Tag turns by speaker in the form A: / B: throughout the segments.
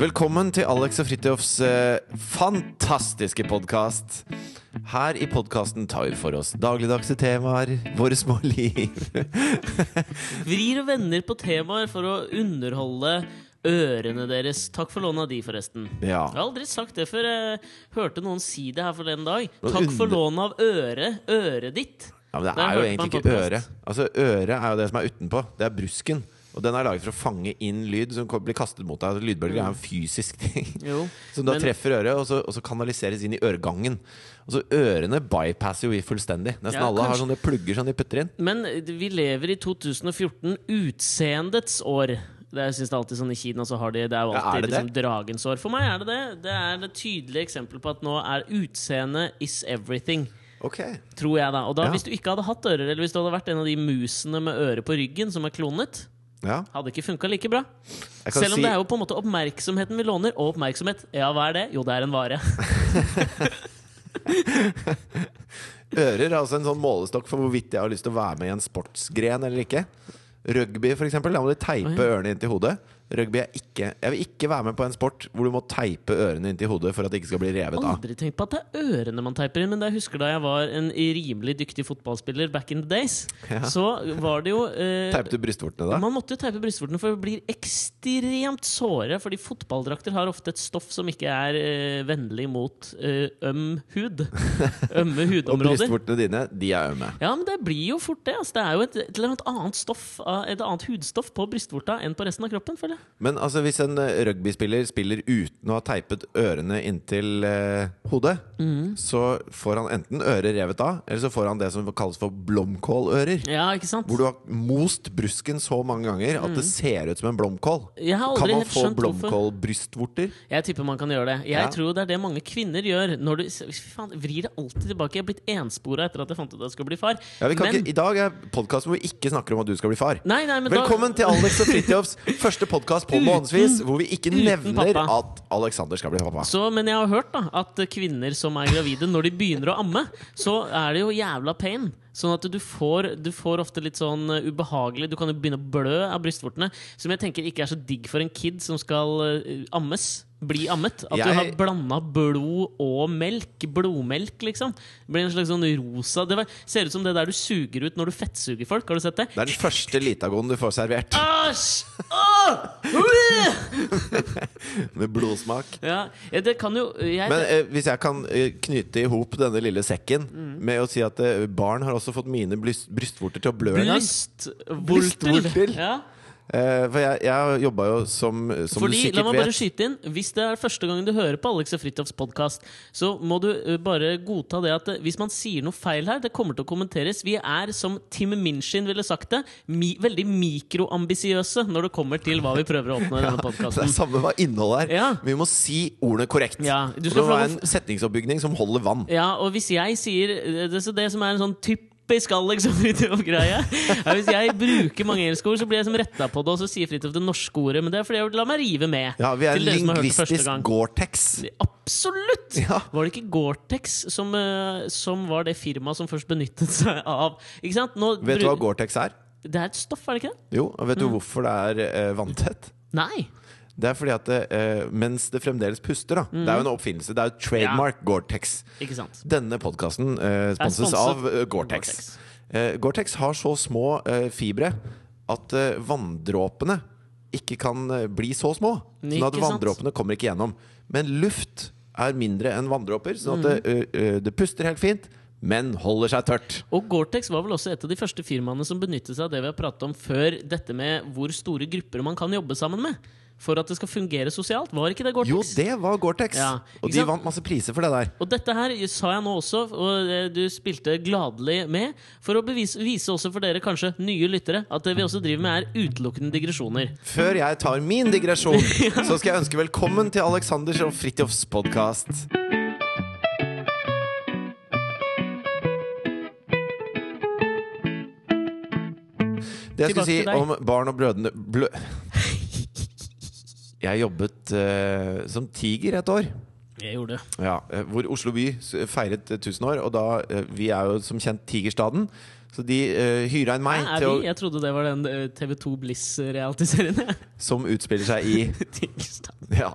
A: Velkommen til Alex og Fridtjofs eh, fantastiske podkast. Her i podkasten tar vi for oss dagligdagse temaer, våre små liv.
B: Vrir og vender på temaer for å underholde ørene deres. Takk for lånet av de, forresten.
A: Ja.
B: Jeg har aldri sagt det før. Jeg hørte noen si det her forleden dag. Takk for lånet av øret. Øret ditt.
A: Ja, men det
B: Det
A: er jo egentlig ikke
B: øre,
A: øret. Altså Øret er jo det som er utenpå. Det er brusken. Og den er laget for å fange inn lyd som blir kastet mot deg. Lydbølger er en fysisk ting.
B: Jo.
A: Som da
B: Men-
A: treffer øret, og så, og så kanaliseres inn i øregangen. Og så Ørene bypasser jo vi fullstendig. Nesten
B: Ja,
A: alle har sånne plugger som de putter inn.
B: Men vi lever i 2014, utseendets år. Det jeg synes det alltid sånn I Kina så har de Det er jo
A: Ja,
B: alltid
A: er det
B: liksom, dragens år. For meg er det det. Det er et tydelig eksempel på at nå er utseende is everything.
A: Ok
B: Tror jeg da Og da
A: Ja.
B: hvis du ikke hadde hatt ører, eller hvis du hadde vært en av de musene med øre på ryggen som er klonet,
A: ja.
B: hadde ikke funka like bra. Selv om
A: si,
B: det er jo på en måte oppmerksomheten vi låner. Og oppmerksomhet, ja, hva er det? Jo, det er en vare.
A: Ører er altså en sånn målestokk for hvorvidt jeg har lyst til å være med i en sportsgren eller ikke. Rugby, for eksempel. Da må du teipe
B: Oi.
A: ørene inn til hodet. Rugby er ikke Jeg vil ikke være med på en sport hvor du må teipe ørene inn til hodet for at det ikke skal bli revet av.
B: Aldri tenkt på at det er ørene man teiper inn. Men jeg husker da jeg var en rimelig dyktig fotballspiller back in the days,
A: Ja.
B: så var det jo eh,
A: Teipet du brystvortene da?
B: Man måtte jo teipe brystvortene, for det blir ekstremt såre. Fordi fotballdrakter har ofte et stoff som ikke er eh, vennlig mot eh, øm hud. Ømme hudområder.
A: Og brystvortene dine, de er ømme.
B: Ja, men det blir jo fort det. Altså, det er jo et, et eller annet annet stoff Et annet hudstoff på brystvorta enn på resten av kroppen. føler jeg
A: Men altså hvis en eh, rugbyspiller spiller uten å ha teipet ørene inntil eh, hodet,
B: mm.
A: så får han enten øret revet av, eller så får han det som kalles for blomkålører.
B: Ja, ikke sant?
A: Hvor du har most brusken så mange ganger at det ser ut som en blomkål. Kan man få blomkålbrystvorter?
B: Jeg tipper man kan gjøre det. Jeg
A: Ja.
B: tror det er det mange kvinner gjør. Når du faen, vrir det alltid tilbake. Jeg er blitt enspora etter at jeg fant ut at jeg skulle bli far.
A: Ja, vi kan
B: Men-
A: ikke, I dag er podkasten hvor vi ikke snakker om at du skal bli far.
B: Nei, nei, men da-
A: Velkommen til Alex og Fridtjofs første podkast på månedsvis, hvor vi ikke nevner
B: pappa.
A: at Alexander skal bli pappa.
B: Så, men jeg har hørt da at kvinner som er gravide, når de begynner å amme, så er det jo jævla pain. Sånn at du får, du får ofte litt sånn ubehagelig Du kan jo begynne å blø av brystvortene. Som jeg tenker ikke er så digg for en kid som skal uh, ammes. Bli ammet. At du har blanda blod og melk. Blodmelk, liksom. Det blir en slags sånn rosa Det var, ser ut som det der du suger ut når du fettsuger folk. Har du sett det?
A: Det er den første litagonen du får servert,
B: Æsj!
A: Med blodsmak.
B: Ja, ja, det kan jo jeg,
A: Men eh, hvis jeg kan eh, knyte i hop denne lille sekken
B: Mm.
A: med å si at eh, barn har også fått mine bryst, brystvorter til å blø en gang.
B: Brystvorter. Ja.
A: Eh, for jeg, jeg jobba jo som, som
B: Fordi,
A: du
B: la meg bare skyte inn Hvis det er første gang du hører på Alex og Fridtjofs podkast, så må du uh, bare godta det at uh, hvis man sier noe feil her, det kommer til å kommenteres. Vi er, som Tim Minchin ville sagt det, mi veldig mikroambisiøse når det kommer til hva vi prøver å oppnå i denne
A: det er samme hva innholdet er.
B: Ja.
A: Vi må si ordene korrekt.
B: Ja, du skal
A: det må være en setningsoppbygning som holder vann.
B: Ja, og hvis jeg sier det, det som er en sånn typisk Alex og Fridtjof-greie Hvis jeg bruker mange engelske ord, så blir jeg som retta på det, og så sier Fridtjof det norske ordet. Men det er fordi jeg la meg rive med.
A: Ja, Vi er lingvistisk. Gore-Tex.
B: Absolutt!
A: Ja.
B: Var det ikke Gore-Tex som, eh, som var det firmaet som først benyttet seg av Ikke sant? Nå
A: Vet du hva Gore-Tex er?
B: Det er et stoff, er det ikke det?
A: Jo, og vet du
B: Mm.
A: hvorfor det er eh, vanntett?
B: Nei.
A: Det er fordi at eh, mens det fremdeles puster, da Det er jo en oppfinnelse. Det er jo trademark Gore-Tex.
B: Ikke sant.
A: Denne podkasten uh, sponses av uh, Gore-Tex.
B: Gore-Tex.
A: Eh, Gore-Tex har så små eh, fibre at eh, vanndråpene ikke kan eh, bli så små. Sånn at vanndråpene kommer ikke gjennom. Men luft er mindre enn vanndråper, sånn at
B: Mm.
A: det, eh, eh, det puster helt fint, men holder seg tørt.
B: Og Gore-Tex var vel også et av de første firmaene som benyttet seg av det vi har pratet om før, dette med hvor store grupper man kan jobbe sammen med. For at det skal fungere sosialt. Var ikke det Gore-Tex?
A: Jo, det var Gore-Tex!
B: Ja,
A: og de vant masse priser for det der.
B: Og dette her sa jeg nå også, og eh, du spilte gladelig med, for å bevise, vise også for dere kanskje nye lyttere at det vi også driver med, er utelukkende digresjoner.
A: Før jeg tar min digresjon, så skal jeg ønske velkommen til Aleksanders og Fridtjofs podkast. Det jeg skulle si om barn og brødrene blø... Jeg jobbet eh, som tiger et år.
B: Jeg gjorde det.
A: Ja, eh, hvor Oslo by s- feiret eh, 1000 år. Og da, eh, vi er jo som kjent Tigerstaden. Så de uh, hyra inn meg
B: Er
A: til
B: vi?
A: å,
B: Jeg trodde det var den eh, TV2 Bliss-realityserien. jeg.
A: som utspiller seg i
B: Tigerstad.
A: Ja.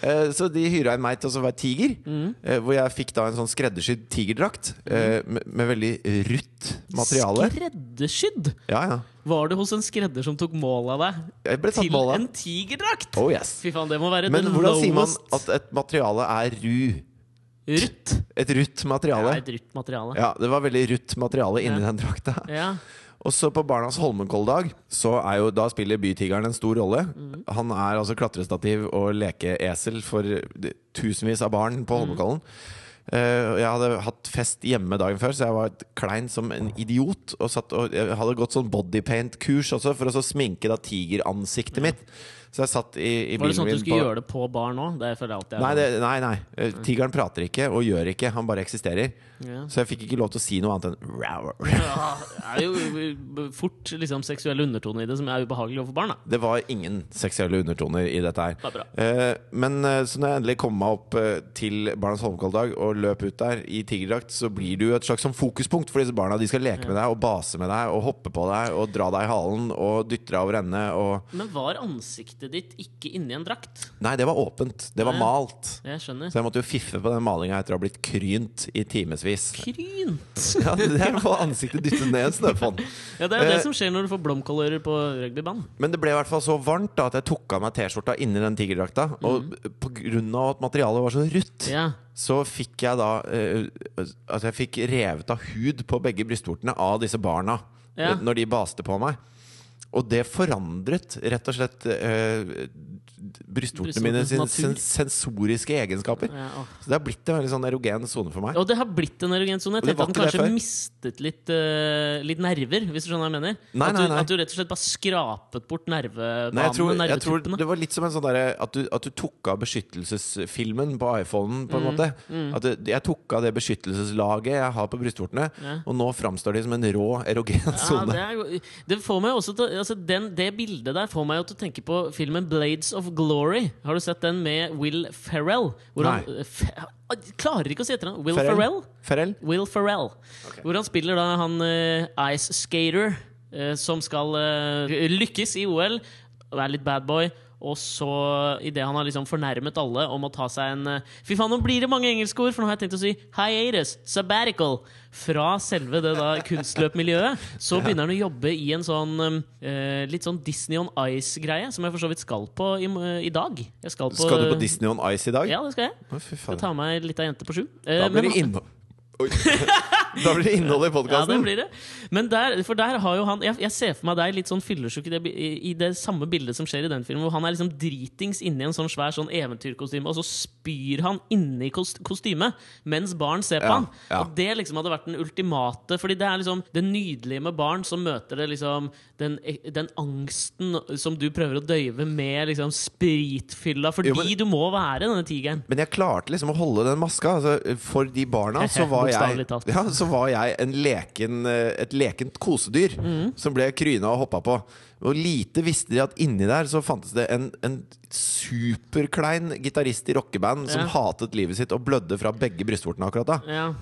A: Eh, så de hyra inn meg til å være tiger.
B: Mm.
A: eh, hvor jeg fikk da en sånn skreddersydd tigerdrakt eh, med, med veldig rutt materiale.
B: Skreddersydd!
A: Ja, ja.
B: Var du hos en skredder som tok mål av deg til
A: mål
B: en
A: av.
B: tigerdrakt?
A: Oh yes.
B: Fy faen, det må være
A: Men
B: hvordan
A: hvordan sier man at et materiale er ru?
B: Rutt.
A: Et rutt
B: Ja,
A: materiale?
B: et rutt materiale.
A: Ja, det var veldig rutt materiale inni
B: Ja.
A: den drakta.
B: Ja.
A: Og så på Barnas Holmenkolldag Så er jo, da spiller bytigeren en stor rolle.
B: Mm.
A: Han er altså klatrestativ og lekeesel for tusenvis av barn
B: Mm.
A: på Holmenkollen. Eh, og jeg hadde hatt fest hjemme dagen før, så jeg var klein som en idiot. Og, satt, og jeg hadde gått sånn bodypaint-kurs også, for å så sminke da tigeransiktet mitt. Så jeg satt i, i
B: Var det sånn at du skulle
A: på
B: gjøre det på bar nå? Det jeg alltid er
A: Nei, det, nei, nei. Eh, Tigeren prater ikke og gjør ikke. Han bare eksisterer.
B: ja.
A: Så jeg fikk ikke lov til å si noe annet enn.
B: Ja, det er jo fort liksom, seksuelle undertoner i det som er ubehagelig overfor barn. da
A: Det var ingen seksuelle undertoner i dette her.
B: Det er.
A: Eh, men eh, så når jeg endelig kom meg opp til Barnas Holmenkolldag og løp ut der i tigerdrakt, så blir du et slags sånn fokuspunkt for disse barna. De skal leke med deg og base med deg og hoppe på deg og dra deg i halen og dytte deg over ende. Og
B: Men var ansiktet ditt ikke inni en drakt?
A: Nei, det var åpent. Det var
B: Nei.
A: malt.
B: Jeg skjønner.
A: Så jeg måtte jo fiffe på den malinga etter å ha blitt krynt i timevis.
B: Krynt!
A: Ja, det er å få ansiktet dyttet ned en snøfonn.
B: Ja, det er jo
A: Eh.
B: det som skjer når du får blomkålører på rugbybanen.
A: Men det ble i hvert fall så varmt da at jeg tok av meg T-skjorta inni den tigerdrakta. Og på grunn av at materialet var så rutt,
B: Ja.
A: så fikk jeg da uh, Altså jeg fikk revet av hud på begge brystvortene av disse barna
B: Ja.
A: eh, når de baste på meg. Og det forandret rett og slett eh, brystvortene mine sin sen sensoriske egenskaper.
B: Ja.
A: Så det har blitt en veldig sånn erogen sone for meg.
B: Og det har blitt en erogen sone. Jeg tenkte at den kanskje mistet litt, eh, litt nerver, hvis du skjønner hva jeg mener.
A: Nei,
B: at, du,
A: nei, nei.
B: at du rett og slett bare skrapet bort nervebanene,
A: Nei, jeg, tror, jeg tror det var litt som en sånn derre at, du- at du tok av beskyttelsesfilmen på iPhonen, på en
B: Mm,
A: måte. At jeg tok av det beskyttelseslaget jeg har på brystvortene,
B: Ja.
A: og nå framstår de som en rå, erogen
B: Ja,
A: sone.
B: det, er, det får meg også til altså den, Det bildet der får meg jo til å tenke på filmen 'Blades of Glory'. Har du sett den med Will Ferrell? Hvor han,
A: Nei.
B: Jeg klarer ikke å si etter ham! Will
A: Ferrell?
B: Ferrell? Will Ferrell. Hvor han spiller da han uh, ice skater uh, som skal uh, lykkes i OL, være litt bad boy. Og så, idet han har liksom fornærmet alle om å ta seg en eh, Fy faen, nå blir det mange engelske ord, for nå har jeg tenkt å si hiatus, sabbatical, fra selve det da kunstløpmiljøet. Så begynner han å jobbe i en sånn eh, litt sånn Disney on Ice-greie, som jeg for så vidt skal på i, i dag. Skal, på,
A: Skal du på Disney on Ice i dag?
B: Ja, det skal jeg.
A: Å,
B: Skal ta med ei lita jente på sju. Eh,
A: Da blir det innhold Oi. Da blir det innhold i
B: Ja, det
A: podkasten.
B: blir det. Men der, for der har jo han Jeg, jeg ser for meg deg litt sånn fyllesyk i, det i, i det samme bildet som skjer i den filmen, hvor han er liksom dritings inni en sånn svær sånn eventyrkostyme, og så spyr han inni kost, kostymet mens barn ser på
A: Ja,
B: han.
A: ja.
B: Og det liksom hadde vært den ultimate Fordi det er liksom det nydelige med barn som møter det liksom den, den angsten som du prøver å døyve med liksom spritfylla, fordi
A: Jo, men-
B: du må være denne tigeren.
A: Men jeg klarte liksom å holde den maska. Altså, for de barna så var jeg, ja, så var jeg en leken, eh, et lekent kosedyr
B: Mm.
A: som ble kryna og hoppa på. Og lite visste de at inni der så fantes det en, en superklein gitarist i rockeband som
B: Ja.
A: hatet livet sitt og blødde fra begge brystvortene akkurat da.
B: Ja.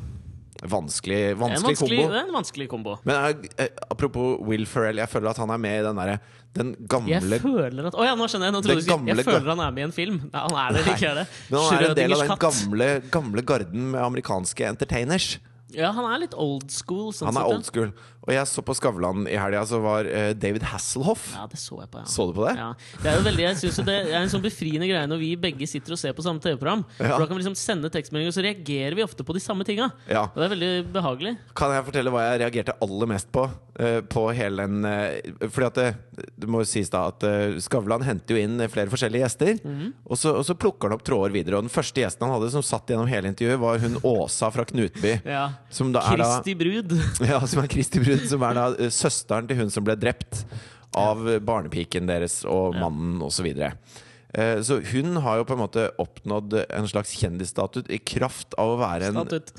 A: Vanskelig, vanskelig
B: vanskelig,
A: kombo.
B: det er en vanskelig kombo.
A: Men eh, eh, apropos Will Ferrell, jeg føler at han er med i den derre Den gamle Jeg
B: føler at Å ja, nå skjønner jeg. Nå du skulle- jeg føler han er med i en film. Nei, han er det ikke, er det?
A: Men han er en del av den gamle, gamle garden med amerikanske entertainers.
B: Ja, han er litt old school. Sånn
A: Han er old school. Og jeg så på Skavlan i helga, så var eh, David Hasselhoff.
B: Ja, det så jeg på, ja.
A: Så du på det?
B: Ja. Det er jo veldig, jeg synes det er en sånn befriende greie når vi begge sitter og ser på samme TV-program.
A: Ja.
B: For Da kan vi liksom sende tekstmeldinger, og så reagerer vi ofte på de samme tinga.
A: Ja.
B: Og det er veldig behagelig.
A: Kan jeg fortelle hva jeg reagerte aller mest på? eh, på hele den eh, Fordi at det, det må sies da at eh, Skavlan henter jo inn flere forskjellige gjester.
B: Mhm.
A: og, så, og så plukker han opp tråder videre. Og den første gjesten han hadde som satt gjennom hele intervjuet, var hun Åsa fra Knutby.
B: Ja.
A: Som da er da
B: Kristi brud.
A: Ja, som er Kristi Brud, som er da søsteren til hun som ble drept av barnepiken deres og mannen osv. Så. Eh, så hun har jo på en måte oppnådd en slags kjendisstatus i kraft av å være en
B: Statut.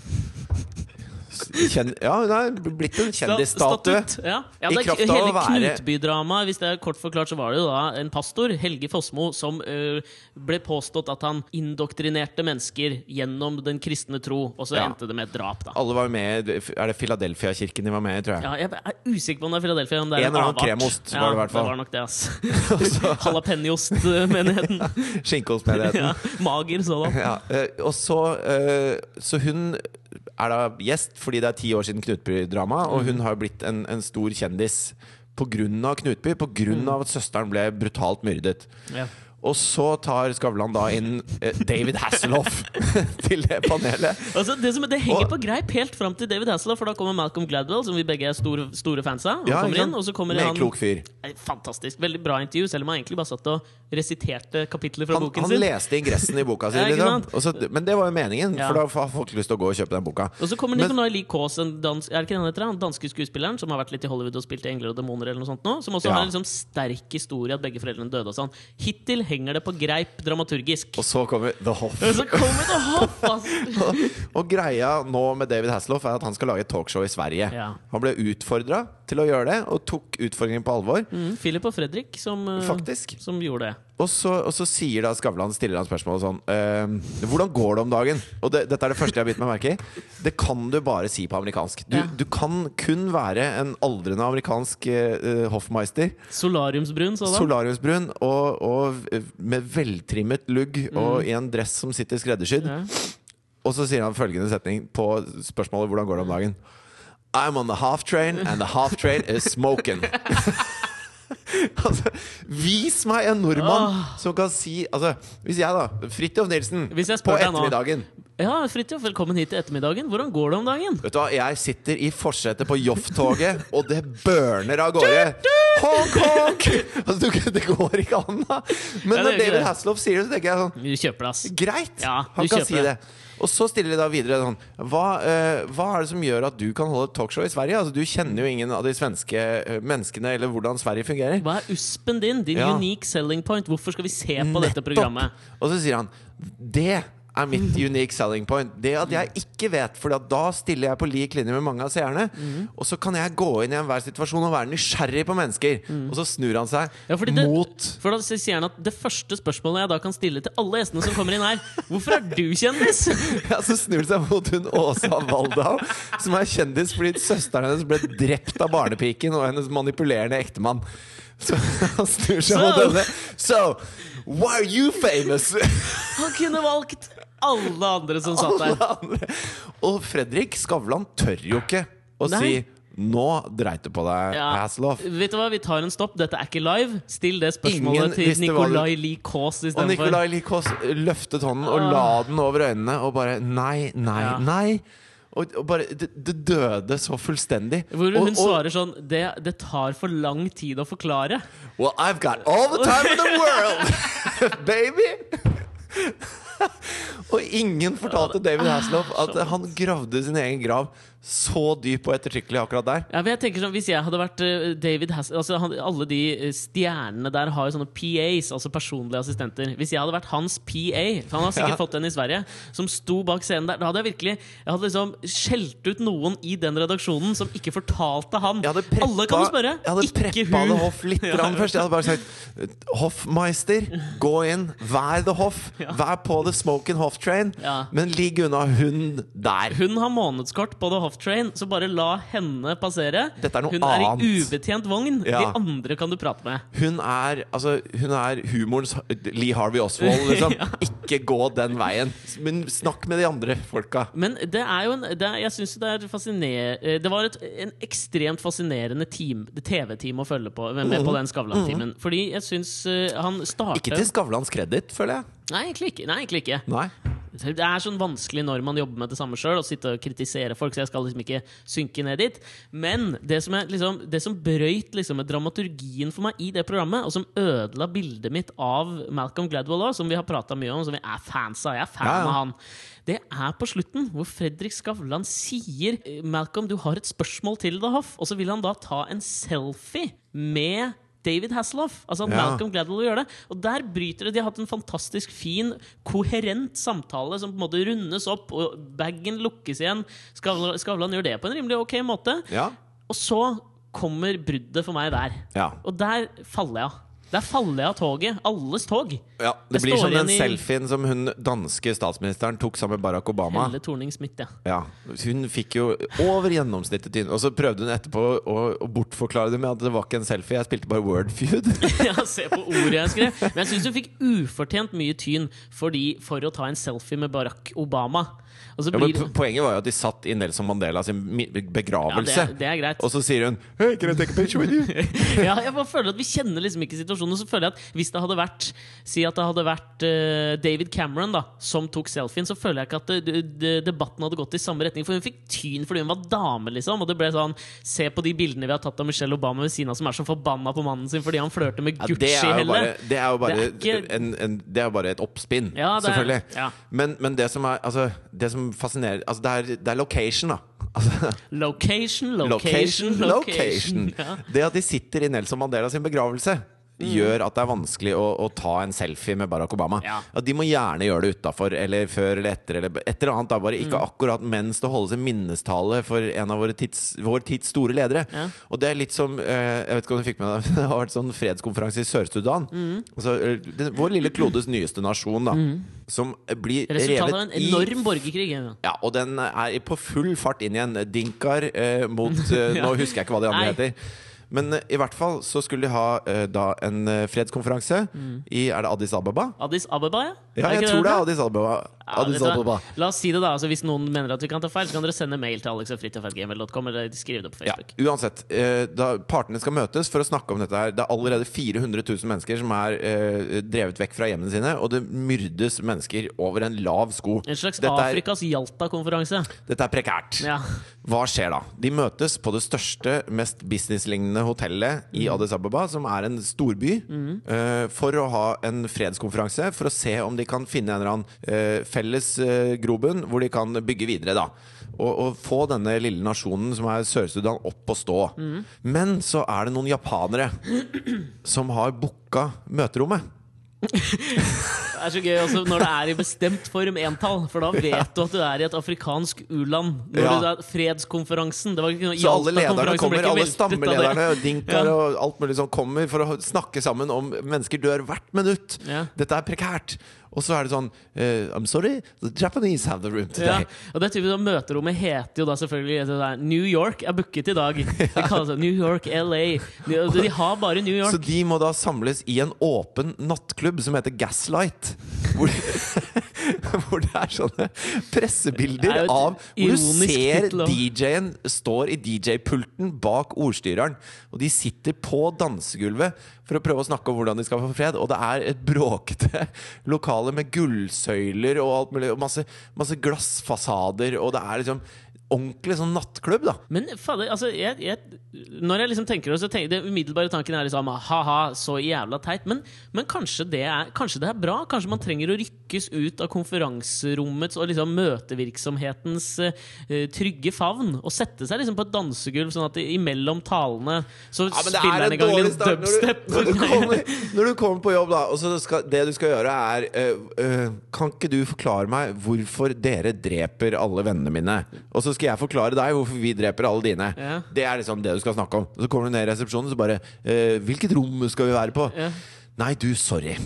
A: Kjen, ja, hun er blitt en kjendisstatue.
B: Ja. ja,
A: I kraft av
B: hele
A: å være-
B: Knutby-dramaet, hvis det er kort forklart, så var det jo da en pastor, Helge Fossmo, som ø, ble påstått at han indoktrinerte mennesker gjennom den kristne tro, og så
A: Ja.
B: endte det med et drap, da.
A: Alle var med Er det Philadelphia-kirken de var med i, tror jeg?
B: Ja, jeg er usikker på om det er Philadelphia. Om det er
A: En eller annen kremost var det i hvert fall.
B: Det var nok det, ass. Jalapeñost-menigheten.
A: Skinkehostmenigheten.
B: ja, mager sådan.
A: Ja, eh, og så, ø, så hun er da gjest fordi det er ti år siden Knutby-drama, og hun har blitt en, en stor kjendis av Knutby, på grunn av at søsteren ble brutalt myrdet.
B: Ja.
A: Og så tar Skavlan da inn eh, David Hasselhoff til det panelet.
B: Altså, det, som, det henger
A: Og-
B: på greip helt fram til David Hasselhoff, for da kommer Malcolm Gladwell, som vi begge er store, store fans av. Han
A: Ja,
B: kommer inn, og så kommer han
A: klok fyr.
B: Fantastisk. Veldig bra intervju, selv om han egentlig bare satt og resiterte kapitler fra
A: Han,
B: boken
A: han
B: sin.
A: leste ingressen i boka si, liksom. Også, men det var jo meningen,
B: Ja.
A: for da har folk lyst til å gå og kjøpe den boka.
B: Og så kommer Nicolay Lee Kaas, en dans, er ikke den heter, han danske skuespilleren som har vært litt i Hollywood og spilt i 'Engler og demoner', eller noe sånt nå, som også
A: Ja.
B: har en liksom sterk historie at begge foreldrene døde og sånn. Hittil henger det på greip dramaturgisk.
A: Og så kommer The Hoff.
B: Og så kommer The Hoff altså.
A: og, og greia nå med David Hasselhoff er at han skal lage et talkshow i Sverige.
B: Ja.
A: Han ble utfordra til å gjøre det, og tok utfordringen på alvor.
B: Mm, Philip og Fredrik som, eh,
A: Faktisk.
B: som gjorde det.
A: Og så, og så sier da Skavlan stiller han spørsmålet sånn eh, Hvordan går det om dagen? Og det, dette er det første jeg har bitt meg merke i. Det kan du bare si på amerikansk. Du,
B: Ja.
A: du kan kun være en aldrende amerikansk eh, hoffmeister.
B: Solariumsbrun, sådan.
A: Solariumsbrun og, og med veltrimmet lugg og i en dress som sitter skreddersydd.
B: Ja.
A: Og så sier han følgende setning på spørsmålet hvordan går det om dagen. I'm on the half train, and the half train is smoking. altså, vis meg en nordmann som kan si altså, Hvis jeg, da, Fridtjof Nilsen, på ettermiddagen
B: Ja, Fridtjof, velkommen hit til ettermiddagen. Hvordan går det om dagen?
A: Vet du hva, Jeg sitter i forsetet på Joff-toget, og det børner av gårde. Honk, honk! Altså, du, det går ikke an, da. Men
B: Ja,
A: når David. Hasselhoff sier det, så tenker jeg sånn
B: Du kjøper det.
A: Greit!
B: Ja,
A: han kan si
B: det.
A: det. Og så stiller de da videre sånn hva, uh, hva er det som gjør at du kan holde et talkshow i Sverige? Altså, du kjenner jo ingen av de svenske eh, menneskene, eller hvordan Sverige fungerer.
B: Hva er uspen din? Din
A: Ja.
B: unique selling point? Hvorfor skal vi se på dette programmet?
A: Og så sier han Det er mitt unique selling point. Det at jeg ikke vet, for da stiller jeg på lik linje med mange av seerne.
B: Mm.
A: Og så kan jeg gå inn i enhver situasjon og være nysgjerrig på mennesker. Og så snur han seg
B: Mhm. Ja, fordi det-
A: mot
B: For da sier han at Det første spørsmålet jeg da kan stille til alle gjestene som kommer inn her, hvorfor er du kjendis?
A: Ja, så snur han seg mot hun Åsa Waldau, som er kjendis fordi søsteren hennes ble drept av barnepiken og hennes manipulerende ektemann. Så han snur seg
B: So-
A: mot henne. So, why are you famous?
B: Han kunne valgt alle andre som satt der.
A: Og Fredrik Skavlan tør jo ikke å
B: Nei.
A: si nå dreit du på deg,
B: Ja.
A: Hasselhoff.
B: Vet du hva, Vi tar en stopp. Dette er ikke live. Still det spørsmålet
A: Ingen
B: til Nicolai Lie Kaas
A: Og
B: istedenfor.
A: Lie Likås løftet hånden og la den over øynene og bare Nei, nei,
B: Ja.
A: nei. Og, og bare Det, det døde så fullstendig.
B: Hvor hun
A: og,
B: svarer sånn det, det tar for lang tid å forklare.
A: Well, I've got all the time in the world, baby! og ingen fortalte David Hasselhoff at han gravde sin egen grav så dyp og ettertrykkelig akkurat der.
B: Ja, men jeg tenker sånn, Hvis jeg hadde vært eh, David Hass altså, han, Alle de eh, stjernene der har jo sånne PAs, altså personlige assistenter. Hvis jeg hadde vært hans PA, for han har sikkert
A: Ja.
B: fått en i Sverige, som sto bak scenen der, da hadde jeg virkelig Jeg hadde liksom skjelt ut noen i den redaksjonen som ikke fortalte han.
A: Preppa,
B: Alle kan spørre,
A: jeg hadde
B: ikke
A: preppa det Hoff litt ja. først. Jeg hadde bare sagt Hoffmeister, gå inn, vær The Hoff. Vær på The Smoking Hoff Train. Men ligg unna hun der.
B: Hun har månedskort på The Hoff Train, så bare la henne passere.
A: Dette er noe
B: hun er i ubetjent vogn.
A: Ja.
B: De andre kan du prate med.
A: Hun er, altså, hun er humorens Lee Harvey Oswald, liksom. Ikke gå den veien. Men snakk med de andre folka.
B: Men det er jo en det er, Jeg syns det er fascinerende Det var et, en ekstremt fascinerende team- TV-team å følge på med på den Skavlan-timen. Fordi jeg syns han
A: Ikke til Skavlans kreditt, føler jeg.
B: Nei, egentlig ikke. Nei, egentlig ikke.
A: Nei.
B: Det er sånn vanskelig når man jobber med det samme sjøl, å sitte og kritisere folk, så jeg skal liksom ikke synke ned dit. Men det som, er, liksom, det som brøyt liksom, med dramaturgien for meg i det programmet, og som ødela bildet mitt av Malcolm Gladwell òg, som vi har prata mye om, som vi er fans av, jeg er fan
A: Ja, ja.
B: av han, det er på slutten, hvor Fredrik Skavlan sier Malcolm, du har et spørsmål til deg, Hoff, og så vil han da ta en selfie med David Hasselhoff. Altså at
A: Ja.
B: Malcolm Gladwell gjør det. Og der bryter det. De har hatt en fantastisk fin, koherent samtale som på en måte rundes opp, og bagen lukkes igjen. Skavlan, Skavlan gjør det på en rimelig ok måte.
A: Ja.
B: Og så kommer bruddet for meg der.
A: Ja.
B: Og der faller jeg av. Der faller jeg av toget. Alles tog.
A: ja. Det
B: jeg
A: blir som den selfien som hun danske statsministeren tok sammen med Barack Obama.
B: Helle Thorning-Smith, ja.
A: Ja, Hun fikk jo over gjennomsnittet tynn. Og så prøvde hun etterpå å, å bortforklare det med at det var ikke en selfie. Jeg spilte bare Wordfeud.
B: ja, se på ordet jeg skrev. Men jeg syns hun fikk ufortjent mye tyn fordi, for å ta en selfie med Barack Obama.
A: Ja,
B: blir
A: Poenget var jo at de satt i Nelson Mandela sin begravelse,
B: ja, det, det er greit.
A: Og så sier hun Hey, can I take a picture with you?
B: ja, jeg bare føler at Vi kjenner liksom ikke situasjonen. Og så føler jeg at Hvis det hadde vært Si at det hadde vært uh, David Cameron da som tok selfien, så føler jeg ikke at det, det, debatten hadde gått i samme retning. For hun fikk tyn fordi hun var dame, liksom. Og det ble sånn Se på de bildene vi har tatt av Michelle Obama ved siden av, som er så forbanna på mannen sin fordi han flørter med
A: Ja, det er jo
B: Gucci-Helle.
A: bare, det er jo bare,
B: Det er ikke-
A: en, en, det er bare et oppspinn,
B: Ja,
A: selvfølgelig.
B: ja.
A: Men, men det som er altså, Det som fascinerer altså, det, er, det er location, da. Altså,
B: Location,
A: location,
B: location,
A: location.
B: location. Ja.
A: Det at de sitter i Nelson Mandela sin begravelse.
B: Mm.
A: Gjør at det er vanskelig å, å ta en selfie med Barack Obama.
B: Ja.
A: de må gjerne gjøre det utafor eller før eller etter. Eller et eller annet da, Bare ikke
B: Mm.
A: akkurat mens det holdes en minnestale for en av våre tids, vår tids store ledere.
B: Ja.
A: Og det er litt som eh, Jeg vet ikke om du fikk med deg Det har vært sånn fredskonferanse i Sør-Sudan.
B: Mm.
A: Altså, eh, vår lille klodes nyeste nasjon, da. Som blir
B: Resultatet av en
A: revet i
B: enorm borgerkrig. Ja.
A: ja, og den er på full fart inn igjen. Dinkar eh, mot eh. Nå husker jeg ikke hva de andre
B: Nei.
A: heter. Men eh, i hvert fall så skulle de ha eh, da en eh, fredskonferanse i Er det Addis Ababa?
B: Addis Ababa, ja?
A: Ja, jeg tror det er? Addis Ababa. Addis? Ababa.
B: La oss si det, da. Altså, hvis noen mener at vi kan ta feil, så kan dere sende mail til alexogfritjof.gmail.com eller skrive det på
A: Ja,
B: Facebook.
A: uansett. Eh, da partene skal møtes for å snakke om dette her. Det er allerede 400 000 mennesker som er eh, drevet vekk fra hjemmene sine, og det myrdes mennesker over en lav sko.
B: En slags
A: Dette
B: Afrikas Jalta-konferanse.
A: dette er prekært.
B: Ja.
A: Hva skjer da? De møtes på det største, mest businesslignende hotellet i
B: Mm.
A: Addis Ababa, som er en storby, eh, for å ha en fredskonferanse. For å se om de kan finne en eller annen uh, felles uh, grobunn hvor de kan bygge videre. da og, og få denne lille nasjonen som er Sør-Sudan, opp å stå.
B: Mm.
A: Men så er det noen japanere som har booka møterommet.
B: Det er så gøy også når det er i bestemt form entall, for da vet du at du er i et afrikansk u-land.
A: Ja.
B: du er fredskonferansen. Det var ikke noe
A: Så alle lederne kommer, alle stammelederne, Dinkar
B: Ja.
A: og alt mulig som kommer for å snakke sammen om mennesker dør hvert minutt.
B: Ja.
A: Dette er prekært. Og så er det sånn uh, I'm sorry, the Japanese have the room
B: Ja,
A: today.
B: og det er typisk, at Møterommet heter jo da selvfølgelig New York er booket i dag. Det kalles New York, LA. De, de har bare New York.
A: Så de må da samles i en åpen nattklubb som heter Gaslight. Hvor, hvor det er sånne
B: Det
A: pressebilder
B: er
A: av Hvor du ser. DJ-en står i DJ-pulten bak ordstyreren. Og de sitter på dansegulvet for å prøve å snakke om hvordan de skal få fred. Og det er et bråkete lokale med gullsøyler og alt mulig. Og masse, masse glassfasader. Og det er liksom ordentlig sånn nattklubb, da.
B: Men fader, altså jeg, jeg, Når jeg liksom tenker det, så tenker Det umiddelbare tanken er liksom ha-ha, så jævla teit. Men, men kanskje, det er, kanskje det er bra? Kanskje man trenger å rykkes ut av konferanserommets og liksom møtevirksomhetens uh, trygge favn og sette seg liksom på et dansegulv, sånn at det, imellom talene så
A: Ja,
B: spiller
A: er
B: han
A: en
B: i gang litt
A: dubstep. når du, når, du kommer, når du kommer på jobb, da, og så skal, det du skal gjøre, er uh, uh, Kan ikke du forklare meg hvorfor dere dreper alle vennene mine? Og så skal jeg forklare deg hvorfor vi dreper alle dine.
B: Ja.
A: Det er liksom det du skal snakke om. Og Så kommer du ned i resepsjonen, så bare eh, Hvilket rom skal vi være på?
B: Ja.
A: Nei, du, sorry.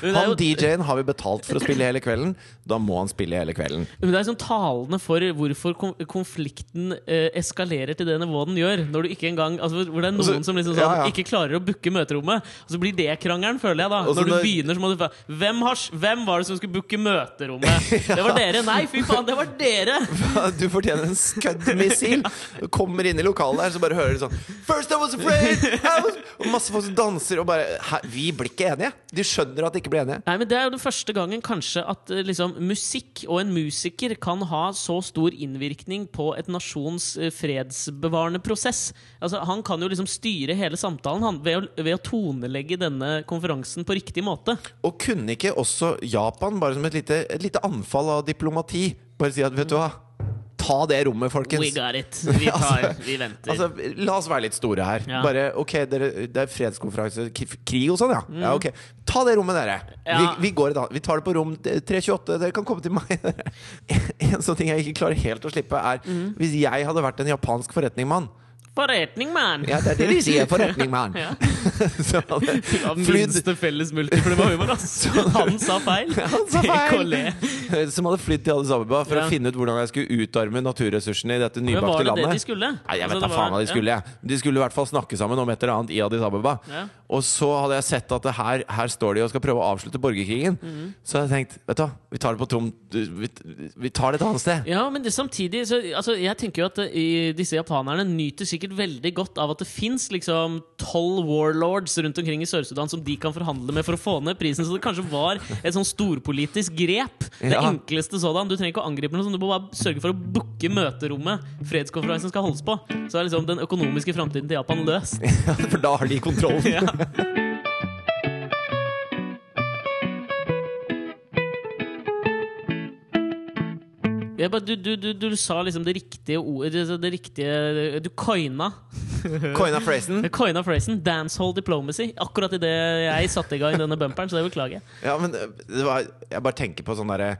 A: Han DJ-en har vi betalt for å spille hele kvelden. Da må han spille hele kvelden.
B: Men det er sånn talende for hvorfor konflikten eh, eskalerer til det nivået den gjør. Når du ikke engang altså, Hvor det er noen
A: så,
B: som liksom sånn,
A: ja, ja.
B: ikke klarer å booke møterommet. Og så blir det krangelen, føler jeg. da
A: Også
B: Når du
A: når-
B: begynner, så må du få hvem, har, hvem var det som skulle booke møterommet? Det var dere! Nei, fy faen, det var dere!
A: Du fortjener en skuddmissil! Kommer inn i lokalet der, så bare hører du sånn First I was afraid! I was... Og masse folk som danser og bare "Hæ, Vi blir ikke enige! De skjønner at de ikke blir enige.
B: Nei, men Det er jo den første gangen kanskje at eh, liksom, musikk og en musiker kan ha så stor innvirkning på et nasjons eh, fredsbevarende prosess. Altså, Han kan jo liksom styre hele samtalen han, ved, å, ved å tonelegge denne konferansen på riktig måte.
A: Og kunne ikke også Japan, bare som et lite, et lite anfall av diplomati, bare si at vet du hva Ta det rommet, folkens.
B: We got it. Vi, tar, vi venter.
A: Altså, La oss være litt store her.
B: Ja.
A: Bare, ok, dere, Det er fredskonferanse, krig og sånn, ja. ja okay. Ta det rommet, dere.
B: Ja.
A: Vi, vi, går et annet. vi tar det på rom 328. Dere kan komme til meg. En sånn ting jeg ikke klarer helt å slippe, er hvis jeg hadde vært en japansk forretningsmann
B: Forretning, man!
A: Ja, det er det de sier. Så hadde
B: Ja,
A: jeg
B: minste felles multiplum av humor, ass. Han sa feil.
A: Han sa feil. Som hadde flydd til Addis Abeba for
B: Ja.
A: å finne ut hvordan jeg skulle utarme naturressursene i dette
B: nybakte
A: nybakte
B: var det det de skulle?
A: Nei, jeg
B: Altså,
A: vet da faen hva de skulle. Ja. De skulle i hvert fall snakke sammen om et eller annet i Addis Abeba.
B: Ja.
A: Og så hadde jeg sett at det her, her står de og skal prøve å avslutte borgerkrigen.
B: Mhm.
A: Så hadde jeg tenkt vet du hva, vi tar det på tomt Vi, vi tar det et annet sted.
B: Ja, men det, samtidig så, altså, Jeg tenker jo at i, disse japanerne nyter sikkert veldig godt av at det fins liksom tolv warlords rundt omkring i Sør-Sudan som de kan forhandle med for å få ned prisen. Så det kanskje var et sånn storpolitisk grep. Det
A: Ja.
B: enkleste sådan. Du trenger ikke å angripe noe sånt, du må bare sørge for å booke møterommet fredskonferansen skal holdes på. Så er liksom den økonomiske framtiden til Japan løst.
A: Ja, For da har de kontrollen.
B: Ja. bare, du, du, du, du sa liksom det riktige ordet det, det riktige, Du coina
A: Coina phrasen.
B: Coina phrasen 'dancehall diplomacy' akkurat idet jeg satte i gang denne bumperen, så det beklager jeg.
A: Ja, men øh, det var, jeg bare tenker på sånn derre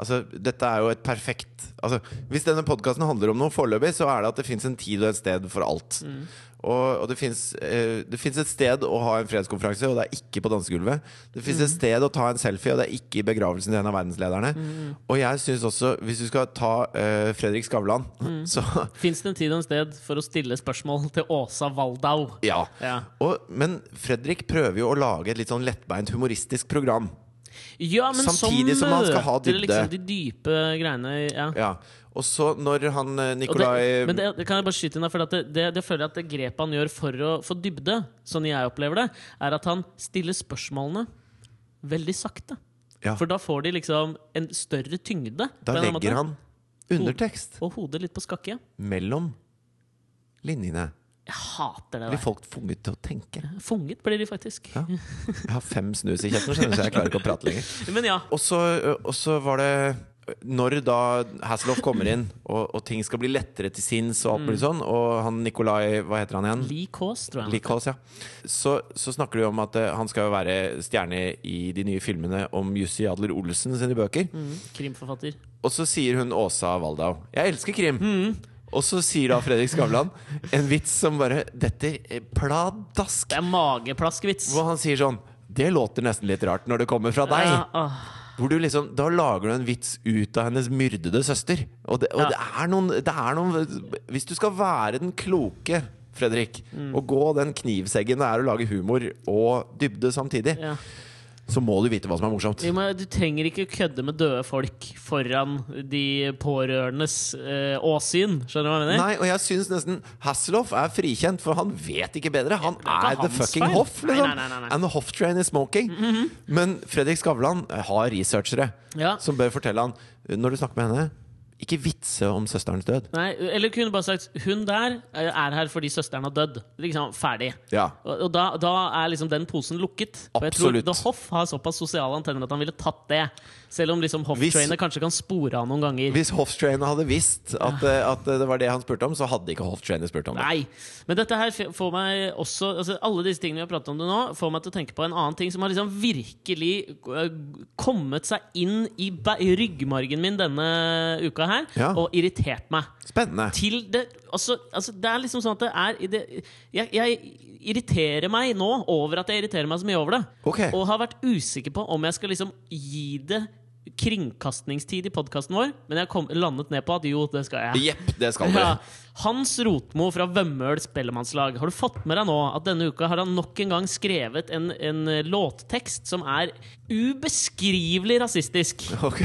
A: Altså, dette er jo et perfekt altså, Hvis denne podkasten handler om noe foreløpig, så er det at det fins en tid og et sted for alt. Og, og det fins eh, et sted å ha en fredskonferanse, og det er ikke på dansegulvet. Det fins et sted å ta en selfie, og det er ikke i begravelsen til en av verdenslederne. Og jeg syns også, hvis du skal ta eh, Fredrik Skavlan, så
B: Fins det en tid og en sted for å stille spørsmål til Åsa Waldau?
A: ja.
B: Ja.
A: Og, men Fredrik prøver jo å lage et litt sånn lettbeint humoristisk program.
B: Ja, men
A: Samtidig
B: som
A: som man skal ha
B: møter
A: dybde.
B: liksom de dype greiene. Ja.
A: Ja. Og så når han
B: Nikolai det, men det, det kan jeg bare skyte inn der, for at det, det, det føler jeg at det grepet han gjør for å få dybde, sånn jeg opplever det, er at han stiller spørsmålene veldig sakte.
A: Ja.
B: For da får de liksom en større tyngde.
A: Da legger han undertekst
B: Og hodet litt på skakke.
A: mellom linjene.
B: Jeg hater det
A: Blir folk funget til å tenke?
B: Funget blir de faktisk.
A: Ja. Jeg har fem snus i kjeften, så jeg klarer ikke å prate lenger.
B: Men ja.
A: Og så, var det når da Hasselhoff kommer inn, og, og ting skal bli lettere til sinns, og alt mulig sånn, og han Nikolai Hva heter han igjen?
B: Lee Kaas, tror jeg.
A: Lee Kaas, ja. Så, så snakker de om at han skal jo være stjerne i de nye filmene om Jussi Adler Olsen sine bøker.
B: Mm, krimforfatter.
A: Og så sier hun Åsa Waldau 'Jeg elsker krim'. Og så sier da Fredrik Skavlan en vits som bare detter pladask.
B: Det er mageplaskvits.
A: Hvor han sier sånn Det låter nesten litt rart når det kommer fra deg.
B: Ja.
A: Hvor du liksom, Da lager du en vits ut av hennes myrdede søster. Og, det, og
B: Ja.
A: det, er noen, det er noen Hvis du skal være den kloke, Fredrik,
B: Mm.
A: og gå den knivseggen det er å lage humor og dybde samtidig,
B: Ja.
A: Så må du vite hva som er morsomt.
B: Du trenger ikke kødde med døde folk foran de pårørendes eh, åsyn. Skjønner du hva jeg mener?
A: Nei, og jeg syns nesten Hasselhoff er frikjent, for han vet ikke bedre. Han
B: er
A: er the fucking
B: feil.
A: Hoff, liksom.
B: nei, nei, nei.
A: And the Hoff train is smoking. Men Fredrik Skavlan har researchere
B: Ja.
A: som bør fortelle han når du snakker med henne ikke vitse om søsterens død.
B: Nei, eller kunne bare sagt Hun der eh, er her fordi søsteren har dødd. Liksom, ferdig.
A: Ja.
B: Og, og da, da er liksom den posen lukket. Og jeg tror The Hoff har såpass sosiale antenner at han ville tatt det. Selv om liksom hofftrainer kanskje kan spore han noen ganger.
A: Hvis hofftrainer hadde visst at, eh, at det var det han spurte om, så hadde ikke hofftrainer spurt om det.
B: Nei. Men dette her får meg også altså Alle disse tingene vi har pratet om det nå, får meg til å tenke på en annen ting som har liksom virkelig øh, kommet seg inn i, ryggmargen min denne uka her,
A: Ja.
B: og irritert meg.
A: Spennende.
B: Til det altså, altså, det er liksom sånn at det er det, jeg, jeg irriterer meg nå over at jeg irriterer meg så mye over det.
A: Okay.
B: Og har vært usikker på om jeg skal liksom gi det kringkastingstid i podkasten vår, men jeg kom, landet ned på at jo, det skal jeg.
A: Jepp, det skal.
B: Ja. Hans Rotmo fra Vømmøl spellemannslag. Har du fått med deg nå at denne uka har han nok en gang skrevet en, en låttekst som er ubeskrivelig rasistisk?
A: Ok.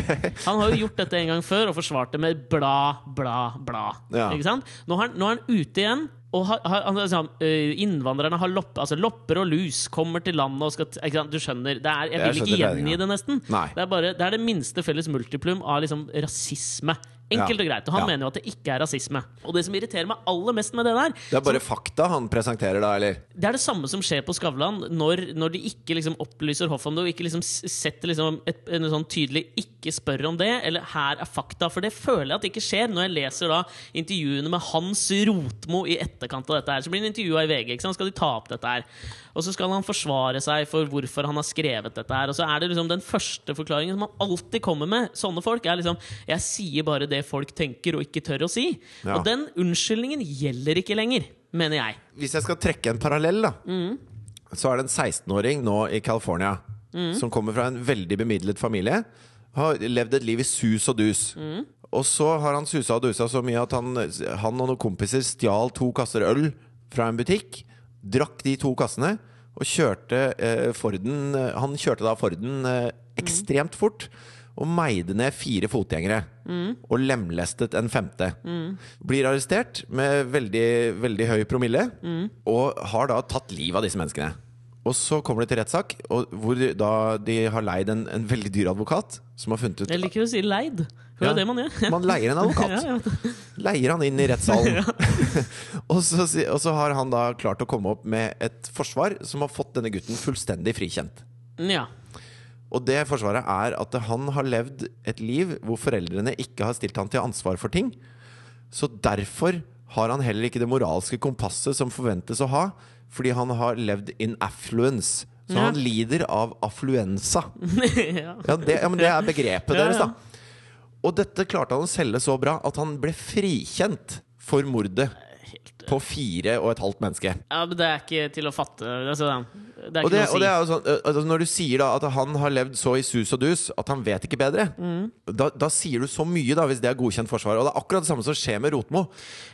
B: Han har jo gjort dette en gang før og forsvart det med bla, bla, bla.
A: Ja.
B: Nå, er, nå er han ute igjen. Og har, har, er sånn, øh, innvandrerne har lopp, altså lopper og lus, kommer til landet og skal? Du skjønner. Det er, jeg vil ikke gjengi det, nesten. Det er, bare, det er det minste felles multiplum av liksom rasisme Enkelt og greit. Og han
A: Ja.
B: mener jo at det ikke er rasisme. Og det som irriterer meg aller mest med det der,
A: Det er bare fakta han presenterer da, eller?
B: det er det samme som skjer på Skavlan når, når de ikke liksom opplyser hoffet om det, og ikke liksom setter liksom et, en sånn tydelig 'ikke spør om det', eller 'her er fakta'. For det føler jeg at det ikke skjer når jeg leser da intervjuene med Hans Rotmo i etterkant av dette her. Så blir han intervjua i VG, ikke sant? skal de ta opp dette her. Og så skal han forsvare seg for hvorfor han har skrevet dette her. Og så er det liksom den første forklaringen som han alltid kommer med, sånne folk, er liksom 'jeg sier bare det folk tenker og ikke tør å si'.
A: Ja.
B: Og den unnskyldningen gjelder ikke lenger, mener jeg.
A: Hvis jeg skal trekke en parallell, da, så er det en 16-åring nå i California som kommer fra en veldig bemidlet familie. Har levd et liv i sus og dus. Og så har han susa og dusa så mye at han, han og noen kompiser stjal to kasser øl fra en butikk. Drakk de to kassene og kjørte eh, Forden eh, Han kjørte da Forden eh, ekstremt fort. Og meide ned fire fotgjengere. Og lemlestet en femte. Blir arrestert med veldig, veldig høy promille. Og har da tatt livet av disse menneskene. Og så kommer det til rettssak, hvor da de har leid en, en veldig dyr advokat. Som har funnet ut
B: Jeg liker å si leid. For det
A: Ja.
B: er det man gjør.
A: Man leier en advokat. Leier han inn i rettssalen. og, så, og så har han da klart å komme opp med et forsvar som har fått denne gutten fullstendig frikjent.
B: ja.
A: Og det forsvaret er at han har levd et liv hvor foreldrene ikke har stilt han til ansvar for ting. Så derfor har han heller ikke det moralske kompasset som forventes å ha, fordi han har levd in affluence. Så
B: Ja.
A: han lider av affluensa.
B: ja.
A: Ja, det, ja, men det er begrepet deres, da. Og dette klarte han å selge så bra at han ble frikjent for mordet på fire og et halvt menneske.
B: ja, men det er ikke til å fatte. Altså, det er
A: Og det, og det er jo sånn, altså Når du sier da at han har levd så i sus og dus at han vet ikke bedre,
B: Mm.
A: da, da sier du så mye, da hvis det er godkjent forsvar. Og det er akkurat det samme som skjer med Rotmo.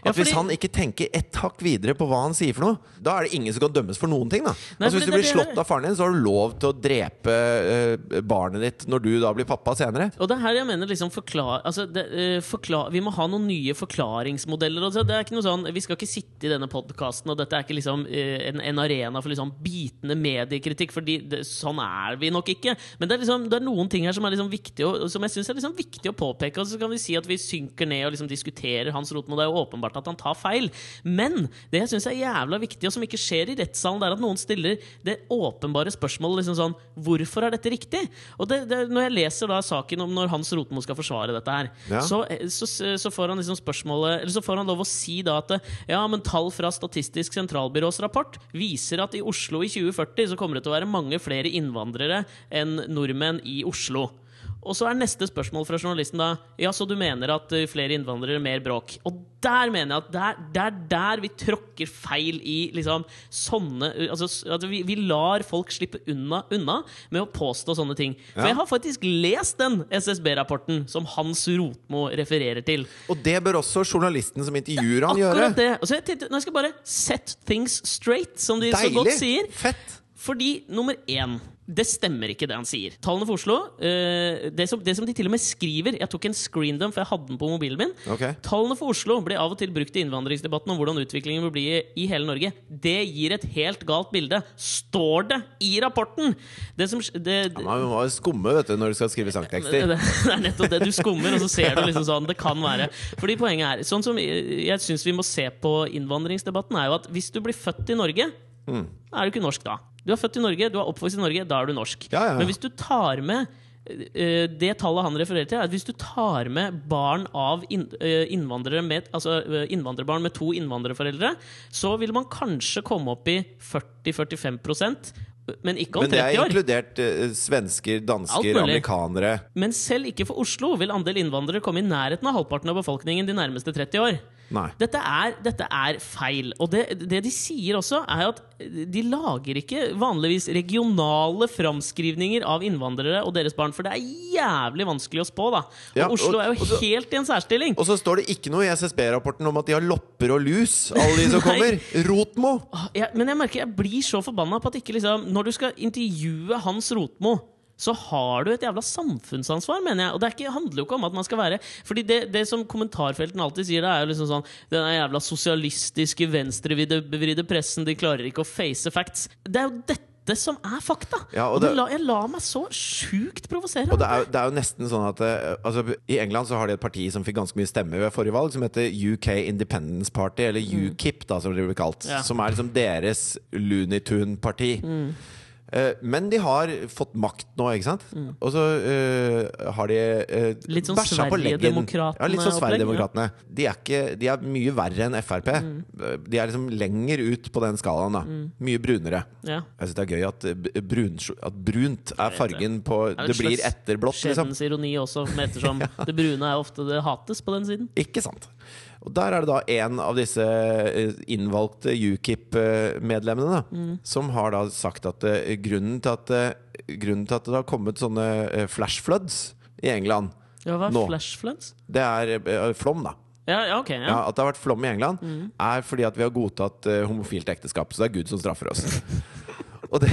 A: At
B: Ja, fordi-
A: Hvis han ikke tenker ett hakk videre på hva han sier for noe, da er det ingen som kan dømmes for noen ting. da
B: Nei,
A: Altså Hvis du blir slått av faren din, så har du lov til å drepe uh, barnet ditt når du da blir pappa senere.
B: Og det er her jeg mener liksom forklar, altså det, uh, forklar, Vi må ha noen nye forklaringsmodeller. Altså det er ikke noe sånn, Vi skal ikke sitte i denne podkasten, og dette er ikke liksom uh, en, en arena for liksom bitende mediekritikk. for sånn er vi nok ikke. Men det er, liksom, det er noen ting her som er liksom viktig og, som jeg synes er liksom viktig å påpeke. Og så kan vi si at vi synker ned og liksom diskuterer Hans Rotmo. Det er jo åpenbart at han tar feil. Men det jeg syns er jævla viktig, og som ikke skjer i rettssalen, det er at noen stiller det åpenbare spørsmålet liksom sånn Hvorfor er dette riktig? Og det, det, når jeg leser da saken om når Hans Rotmo skal forsvare dette her,
A: Ja.
B: så, så, så får han liksom spørsmålet Eller så får han lov å si da at ja, men tall fra Statistisk sentralbyrås rapport viser at i Oslo i 2040 så kommer det til å være mange flere innvandrere enn nordmenn i Oslo. Og så er neste spørsmål fra journalisten da Ja, så du mener at eh, flere innvandrere, mer bråk? Og der mener jeg at det er- er der vi tråkker feil i liksom sånne Altså at vi, vi lar folk slippe unna, unna med å påstå sånne ting. For
A: Ja.
B: jeg har faktisk lest den SSB-rapporten som Hans Rotmo refererer til.
A: Og det bør også journalisten som intervjuer han gjøre.
B: Akkurat det. Og så jeg tenkte, nå skal jeg bare set things straight, som de så godt sier.
A: Fett!
B: Fordi nummer én det stemmer ikke, det han sier. Tallene for Oslo eh, det, som, det som de til og med skriver Jeg tok en screendom, for jeg hadde den på mobilen min.
A: Okay.
B: Tallene for Oslo blir av og til brukt i innvandringsdebatten om hvordan utviklingen vil bli i, hele Norge. Det gir et helt galt bilde. Står det i rapporten! Det som det, det,
A: Man må skumme vet du, når du skal skrive sangtekster.
B: det er nettopp det. Du skummer, og så ser du liksom sånn Det kan være. Fordi poenget er Sånn som jeg syns vi må se på innvandringsdebatten, er jo at hvis du blir født i Norge,
A: Mm.
B: er du ikke norsk da. Du er født i Norge, du er oppvokst i Norge, da er du norsk.
A: Ja, ja, ja.
B: Men hvis du tar med eh, det tallet han refererer til, er at hvis du tar med barn av eh, innvandrere med, altså eh, innvandrerbarn med to innvandrerforeldre, så vil man kanskje komme opp i 40-45% men ikke om 30 år.
A: Men det er inkludert uh, svensker, dansker, amerikanere.
B: Men selv ikke for Oslo vil andel innvandrere komme i nærheten av halvparten av befolkningen de nærmeste 30 år. Dette er, dette er feil. Og det, det de sier også, er at de lager ikke vanligvis regionale framskrivninger av innvandrere og deres barn, for det er jævlig vanskelig å spå, da. Og
A: Ja, og-
B: Oslo er jo
A: så-
B: helt i en særstilling.
A: Og så står det ikke noe i SSB-rapporten om at de har lopper og lus, alle de som kommer. Rotmo!
B: Ja, men jeg merker jeg blir så forbanna på at ikke liksom Når du skal intervjue Hans Rotmo så har du et jævla samfunnsansvar, mener jeg. Og det ikke, handler jo ikke om at man skal være Fordi det, det som kommentarfelten alltid sier, det er jo liksom sånn Den jævla sosialistiske venstrevridde pressen, de klarer ikke å face facts. Det er jo dette dette som er fakta!
A: Ja, og
B: det la, jeg la meg så sjukt provosere.
A: Og det er, det er jo nesten sånn at eh, altså, I England så har de et parti som fikk ganske mye stemmer ved forrige valg, som heter UK Independence Party, eller UKIP, da, som det blir kalt.
B: Ja.
A: Som er liksom deres Looney Tune-parti. Eh, men de har fått makt nå, ikke sant? Og så uh, har de uh,
B: Litt sånn
A: bæsja på leggen. Ja, litt sånn
B: Sverigedemokraterne.
A: Ja. De, er ikke, de er mye verre enn Frp. Mm. De er liksom lenger ut på den skalaen. da Mye brunere.
B: Ja.
A: Jeg syns det er gøy at, eh, brun, at brunt er fargen på
B: Det,
A: Det blir etter blått, liksom.
B: Skjebnens ironi også, med ettersom det brune er ofte det hates på den siden.
A: Ikke sant. Og der er det da en av disse eh, innvalgte UKIP-medlemmene
B: Mm.
A: som har da sagt at eh, grunnen til at, eh, grunnen til at det har kommet sånne flash floods i England,
B: Ja, hva er
A: Nå.
B: flash floods?
A: det er flom, da.
B: Ja, ja, ok.
A: Ja,
B: Ja.
A: at det har vært flom i England,
B: Mm.
A: er fordi at vi har godtatt homofilt ekteskap. Så det er Gud som straffer oss. og, det,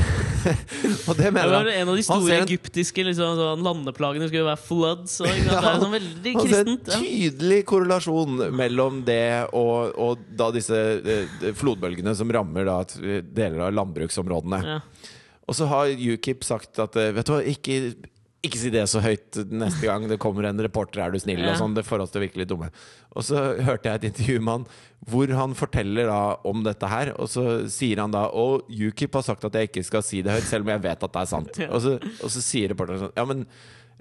A: og det
B: Det var en av de store egyptiske liksom, sånn, landeplagene skulle være floods. Og, ja, det er sånn veldig
A: Han ser en tydelig korrelasjon mellom det og, og da disse eh, flodbølgene som rammer da deler av landbruksområdene.
B: Ja.
A: Og så har UKIP sagt at eh, Vet du hva, ikke, ikke si det så høyt neste gang det kommer en reporter, er du snill?
B: Ja.
A: Og sånn, Det får oss til virkelig dumme. Og så hørte jeg et intervju med han hvor han forteller da om dette her. Og så sier han da Og UKIP har sagt at jeg ikke skal si det høyt, selv om jeg vet at det er sant.
B: Ja.
A: Og, så, og så sier reporteren sånn Ja, men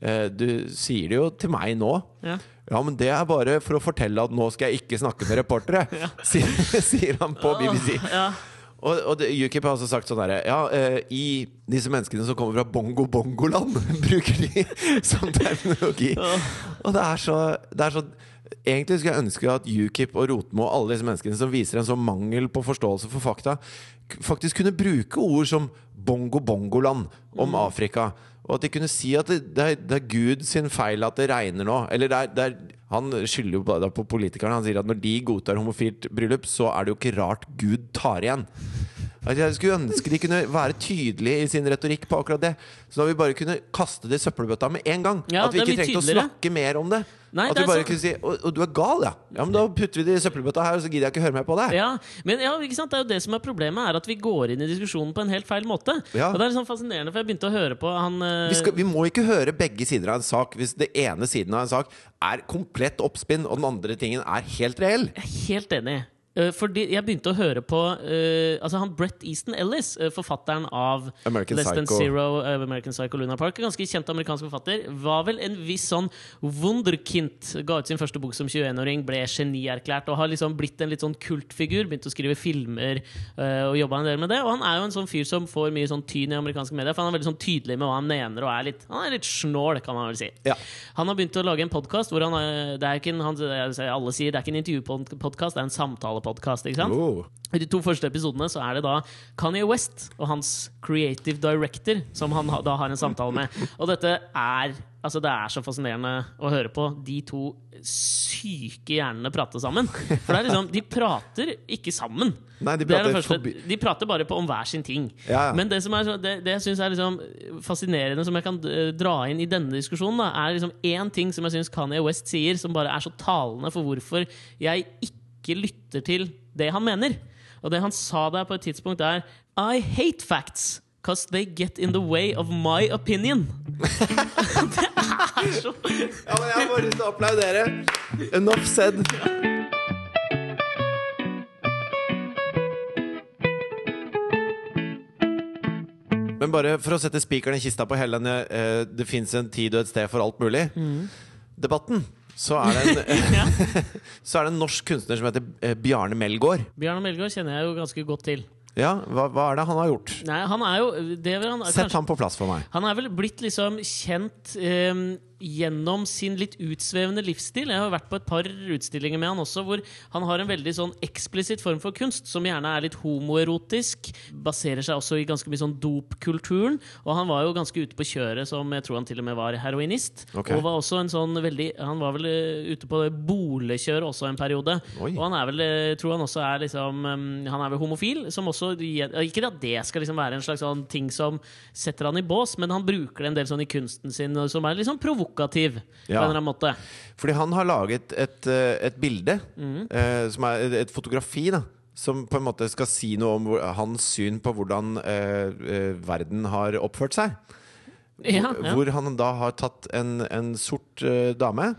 A: eh, du sier det jo til meg nå.
B: Ja.
A: Ja, men det er bare for å fortelle at nå skal jeg ikke snakke med reportere, sier, sier han på BBC.
B: Ja.
A: Og, og det, UKIP har også sagt sånn herre Ja, eh, i disse menneskene som kommer fra bongo-bongo-land, bruker de som terminologi. Og det er så, det er så Egentlig skulle jeg ønske at UKIP og Rotmo og alle disse menneskene som viser en sånn mangel på forståelse for fakta, faktisk kunne bruke ord som bongo-bongo-land om Afrika. Og at de kunne si at det, det, er, det er Gud sin feil at det regner nå. Eller det er, det er, han skylder jo på politikerne. Han sier at når de godtar homofilt bryllup, så er det jo ikke rart Gud tar igjen. Jeg skulle ønske de kunne være tydelige i sin retorikk på akkurat det. Så da vi bare kunne kaste det i søppelbøtta med en gang.
B: Ja,
A: at vi ikke trengte å snakke mer om det.
B: Nei,
A: at vi bare
B: så-
A: kunne si og, og du er gal, ja. Ja, men Da putter vi det i søppelbøtta her, og så gidder jeg ikke høre mer på det.
B: Ja, men ja, ikke sant? det er jo det som er problemet, er at vi går inn i diskusjonen på en helt feil måte.
A: Ja.
B: Og det er sånn fascinerende, for jeg begynte å høre på han uh...
A: Vi, skal, vi må ikke høre begge sider av en sak hvis det ene siden av en sak er komplett oppspinn, og den andre tingen er helt reell.
B: Jeg er helt enig. Eh, Fordi jeg begynte å høre på uh, Altså han Brett Easton Ellis, eh, forfatteren av
A: American
B: Less Than
A: Psycho.
B: Zero, uh, American Psycho Luna Park. Ganske kjent amerikansk forfatter. Var vel en viss sånn wunderkind. Ga ut sin første bok som 21-åring, ble genierklært og har liksom blitt en litt sånn kultfigur. Begynte å skrive filmer uh, og jobba en del med det. Og han er jo en sånn fyr som får mye sånn tyn i amerikanske medier, for han er veldig sånn tydelig med hva han mener, og er litt, han er litt snål, kan man vel si.
A: Ja.
B: Han har begynt å lage en podkast hvor han det er ikke en, han, alle sier det er ikke en intervjupodkast, det er en samtalepodkast.
A: Oh.
B: I de to første episodene så er det da Kanye West og hans creative director som han da har en samtale med. Og dette er Altså Det er så fascinerende å høre på de to syke hjernene prate sammen. For det er liksom De prater ikke sammen.
A: Nei, de
B: er
A: prater
B: første. De prater bare på om hver sin ting.
A: Ja, ja.
B: Men det som er det, det jeg syns er liksom fascinerende, som jeg kan eh, dra inn i denne diskusjonen, da, er liksom én ting som jeg syns Kanye West sier, som bare er så talende for hvorfor jeg ikke lytter til det han mener. Og det han sa der på et tidspunkt, er I hate facts. Cause they get in the way of my opinion. det er så
A: Ja, men jeg har bare lyst til å applaudere. Enough said. Men bare for å sette spikeren i kista på hele denne eh, 'det fins en tid og et sted for alt mulig'-debatten, så, er det en, så er det en norsk kunstner som heter eh, Bjarne Melgaard.
B: Bjarne Melgaard kjenner jeg jo ganske godt til.
A: Ja, hva, hva er det han har gjort?
B: Nei, han er jo han,
A: Sett
B: kanskje-
A: ham på plass for meg.
B: Han er vel blitt liksom kjent eh, gjennom sin litt utsvevende livsstil. Jeg har vært på et par utstillinger med han også, hvor han har en veldig sånn eksplisitt form for kunst, som gjerne er litt homoerotisk. Baserer seg også i ganske mye sånn dopkulturen. Og han var jo ganske ute på kjøret som jeg tror han til og med var heroinist.
A: Okay.
B: Og var også en sånn veldig Han var vel eh, ute på bolekjøret også en periode.
A: Oi.
B: Og han er vel, jeg tror han også er liksom eh, Han er vel homofil, som også Ikke at det skal liksom være en slags sånn ting som setter han i bås, men han bruker det en del sånn i kunsten sin som er litt sånn provokativ på
A: Ja.
B: en eller annen måte.
A: Fordi han har laget et, eh, et bilde,
B: mm.
A: eh, som er et- et fotografi, da. som på en måte skal si noe om hvor, hans syn på hvordan eh, eh, verden har oppført seg. Hvor,
B: ja.
A: hvor han da har tatt en, en sort eh, dame.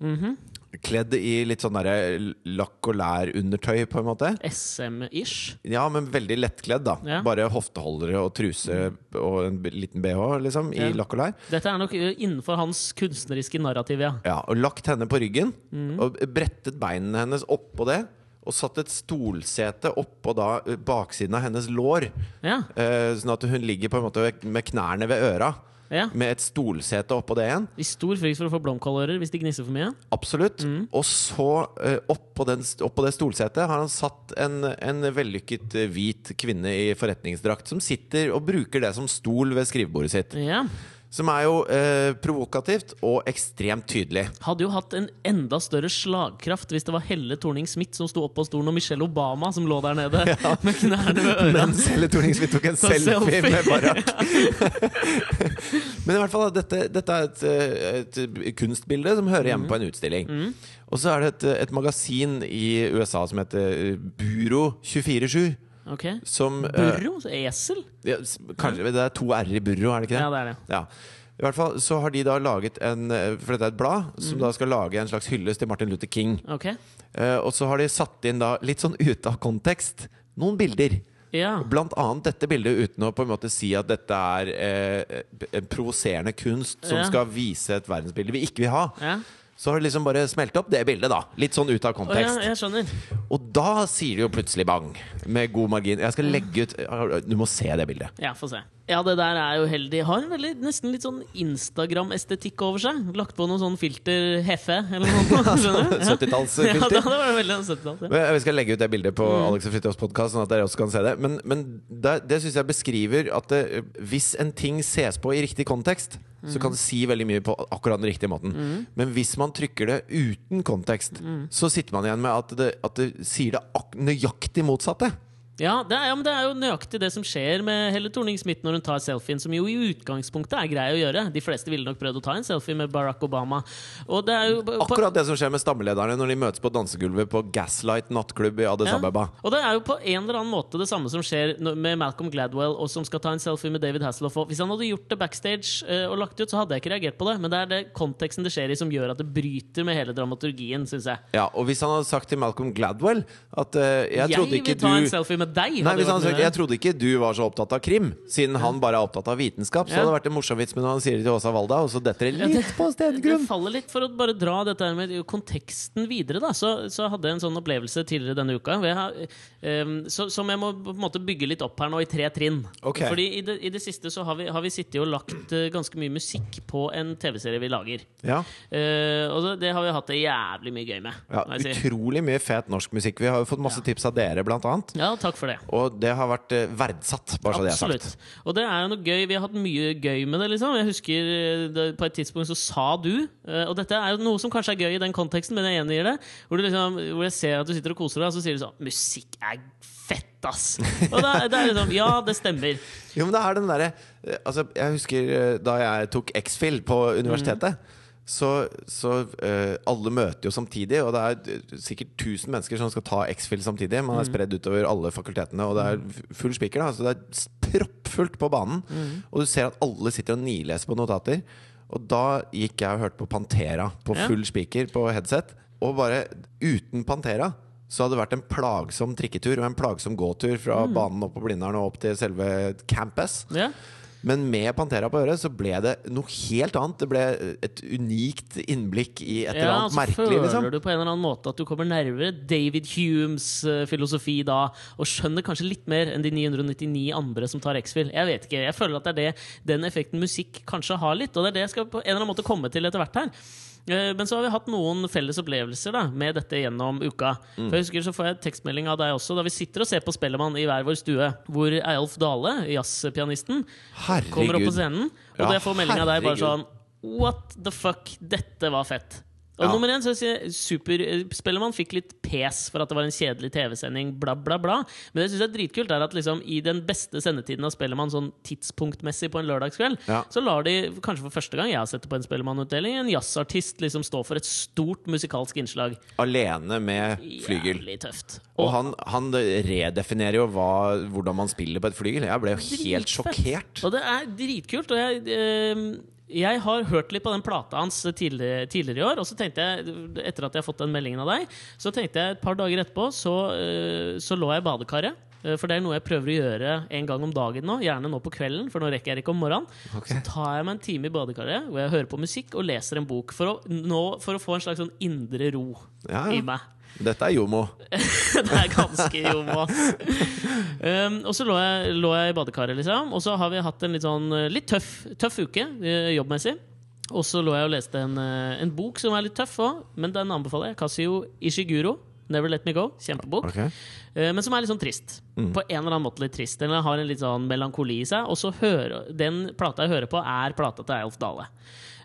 B: Mhm.
A: Kledd i litt sånn lakk og lær-undertøy, på en måte.
B: SM-ish.
A: Ja, men veldig lettkledd, da.
B: Ja.
A: Bare hofteholdere og truse og en liten bh, liksom, i lakk og lær.
B: Dette er nok innenfor hans kunstneriske narrativ, ja.
A: Ja, og lagt henne på ryggen,
B: mm.
A: og brettet beinene hennes oppå det. Og satt et stolsete oppå da eh, baksiden av hennes lår.
B: Ja,
A: Eh, sånn at hun ligger på en måte med knærne ved øra.
B: Ja.
A: Med et stolsete oppå det igjen.
B: I stor frykt for å få blomkålører hvis de gnisser for mye.
A: Absolutt.
B: Mm.
A: Og så, oppå, den, oppå det stolsetet, har han satt en, en vellykket eh, hvit kvinne i forretningsdrakt som sitter og bruker det som stol ved skrivebordet sitt.
B: Ja.
A: Som er jo eh, provokativt og ekstremt tydelig.
B: Hadde jo hatt en enda større slagkraft hvis det var Helle Thorning-Smith som sto oppå stolen, og Michelle Obama som lå der nede med knærne ved ørene.
A: Mens Helle Thorning-Smith tok en selfie,
B: selfie.
A: med Barack. Men i hvert fall, dette, dette er et, et kunstbilde som hører
B: hjemme
A: hjemme på en utstilling. Og så er det et, et magasin i USA som heter Buro 247.
B: Ok.
A: Som eh,
B: Burro? Esel?
A: ja, Kanskje det er to r i burro, er det ikke det?
B: Ja, det er det.
A: Ja. I hvert fall så har de da laget en eh, For dette er et blad som da skal lage en slags hyllest til Martin Luther King.
B: Ok.
A: Eh, og så har de satt inn da, litt sånn ute av kontekst, noen bilder.
B: Ja.
A: Blant annet dette bildet, uten å på en måte si at dette er eh, en provoserende kunst som
B: Ja.
A: skal vise et verdensbilde vi ikke vil ha.
B: ja.
A: Så har det liksom bare smelt opp det bildet, da. Litt sånn ut av
B: ja,
A: kontekst.
B: jeg skjønner.
A: Og da sier det jo plutselig bang, med god margin. Jeg skal legge ut Du må se det bildet.
B: Ja, få se. Ja, det der er jo heldig. Har en veldig, nesten litt sånn Instagram-estetikk over seg. Lagt på noe sånn filter Heffe eller noe. Skjønner du? Ja. Ja,
A: 70-tallsfilter.
B: det var veldig 70-talls. Ja.
A: Jeg skal legge ut det bildet på
B: Mm.
A: Alex og Fridtjofs podkast, sånn at dere også kan se det. Men, men det, det syns jeg beskriver at det, hvis en ting ses på i riktig kontekst, så
B: Mm.
A: kan det si veldig mye på akkurat den riktige måten. Men hvis man trykker det uten kontekst,
B: Mm.
A: så sitter man igjen med at det, at det sier det ak nøyaktig motsatte.
B: Ja, det er, ja, men det er jo nøyaktig det som skjer med Helle Thorning-Smith når hun tar selfien, som jo i utgangspunktet er grei å gjøre. De fleste ville nok prøvd å ta en selfie med Barack Obama. Det jo
A: Akkurat det som skjer med stammelederne når de møtes på dansegulvet på Gaslight nattklubb i Addis
B: Ja.
A: Abeba.
B: Og det er jo på en eller annen måte det samme som skjer med Malcolm Gladwell, og som skal ta en selfie med David Hasselhoff. Hvis han hadde gjort det backstage eh, og lagt ut, så hadde jeg ikke reagert på det. Men det er det konteksten det skjer i, som gjør at det bryter med hele dramaturgien, syns jeg.
A: Ja, og hvis han hadde sagt til Malcolm Gladwell at uh, jeg, trodde
B: vil
A: ikke
B: ta en
A: du
B: selfie med deg.
A: Nei, hvis han
B: vært
A: Jeg trodde ikke du var så opptatt av krim, siden han bare er opptatt av vitenskap. Så
B: Ja.
A: hadde det vært en morsom vits, men han sier det til Åsa Walda, og så detter det litt på
B: Det faller litt For å bare dra dette med konteksten videre, da, så, så hadde jeg en sånn opplevelse tidligere denne uka. Jeg har, um, så, som jeg må på en måte bygge litt opp her nå, i tre trinn.
A: Okay.
B: Fordi i det, i det siste så har vi, har vi sittet og lagt uh, ganske mye musikk på en TV-serie vi lager.
A: Ja,
B: Uh, og det, det har vi hatt det jævlig mye gøy med.
A: ja. Utrolig mye fet norsk musikk. Vi har jo fått masse tips av dere, blant annet.
B: Ja, takk for det.
A: Og det har vært eh, verdsatt, bare så det er
B: Absolutt. Og det er jo noe gøy. Vi har hatt mye gøy med det. liksom Jeg husker eh, det, På et tidspunkt så sa du eh, Og dette er jo noe som kanskje er gøy i den konteksten, men jeg gjengir det. Hvor, du liksom, hvor jeg ser at du sitter og koser deg, og så sier du sånn Musikk er fett, ass! Og da, det er liksom Ja, det stemmer.
A: Jo, men det er den derre Altså, jeg husker da jeg tok X-Fill på universitetet. Så, så uh, alle møter jo samtidig, og det er sikkert 1000 mennesker som skal ta X-Fill samtidig. Man er spredd utover alle fakultetene, og det er full spiker. Så det er proppfullt på banen. Og du ser at alle sitter og nileser på notater. Og da gikk jeg og hørte på Pantera på full spiker på headset. Og bare uten Pantera så hadde det vært en plagsom trikketur og en plagsom gåtur fra banen opp på Blindern og opp til selve campus.
B: Ja.
A: Men med Pantera på øret så ble det noe helt annet. Det ble et unikt innblikk i et eller
B: Ja,
A: annet
B: så
A: merkelig.
B: føler
A: Liksom.
B: du på en eller annen måte at du kommer nærmere David Humes eh, filosofi da, og skjønner kanskje litt mer enn de 999 andre som tar X-Fill. Jeg vet ikke, jeg føler at det er det, den effekten musikk kanskje har litt, og det er det jeg skal på en eller annen måte komme til etter hvert her. Eh, Men så har vi hatt noen felles opplevelser da med dette gjennom uka.
A: Mm.
B: For jeg husker så får jeg tekstmelding av deg også da vi sitter og ser på Spellemann i hver vår stue, hvor Eilf Dale, jazzpianisten, kommer opp på scenen, og
A: Ja,
B: jeg får melding av deg bare sånn What the fuck? Dette var fett. Og
A: Ja.
B: nummer én så jeg super, eh, fikk litt pes for at det var en kjedelig TV-sending, bla, bla, bla. Men det syns jeg er dritkult, er at liksom i den beste sendetiden av Spellemann, sånn tidspunktmessig på en lørdagskveld,
A: Ja.
B: så lar de, kanskje for første gang jeg har sett det på en Spellemann-utdeling, en jazzartist liksom stå for et stort musikalsk innslag.
A: Alene med flygel.
B: Jævlig tøft.
A: Og han, han redefinerer jo hva, hvordan man spiller på et flygel. Jeg ble jo helt sjokkert.
B: Og det er dritkult. Og jeg, eh, jeg har hørt litt på den plata hans tidligere, tidligere i år. Og så tenkte jeg, etter at jeg har fått den meldingen av deg, så tenkte jeg et par dager etterpå, så, eh, så lå jeg i badekaret. Eh, For det er noe jeg prøver å gjøre en gang om dagen nå. Gjerne nå på kvelden, for nå rekker jeg ikke om morgenen.
A: Okay.
B: Så tar jeg meg en time i badekaret hvor jeg hører på musikk og leser en bok. For å, nå, for å få en slags sånn indre ro
A: Ja,
B: i meg.
A: Dette er jomo.
B: det er ganske jomo. Um, og så lå jeg, lå jeg i badekaret, liksom. Og så har vi hatt en litt sånn eh, litt tøff, tøff uke eh, jobbmessig. Og så lå jeg og leste en, eh, en bok som er litt tøff òg, men den anbefaler jeg. Kasio Ishiguro. 'Never Let Me Go'. Kjempebok.
A: Ok.
B: Eh, men som er litt sånn trist. På en eller annen måte litt trist. Den har en litt sånn melankoli i seg. Og så hører, den plata jeg hører på, er plata til Eilf Dale.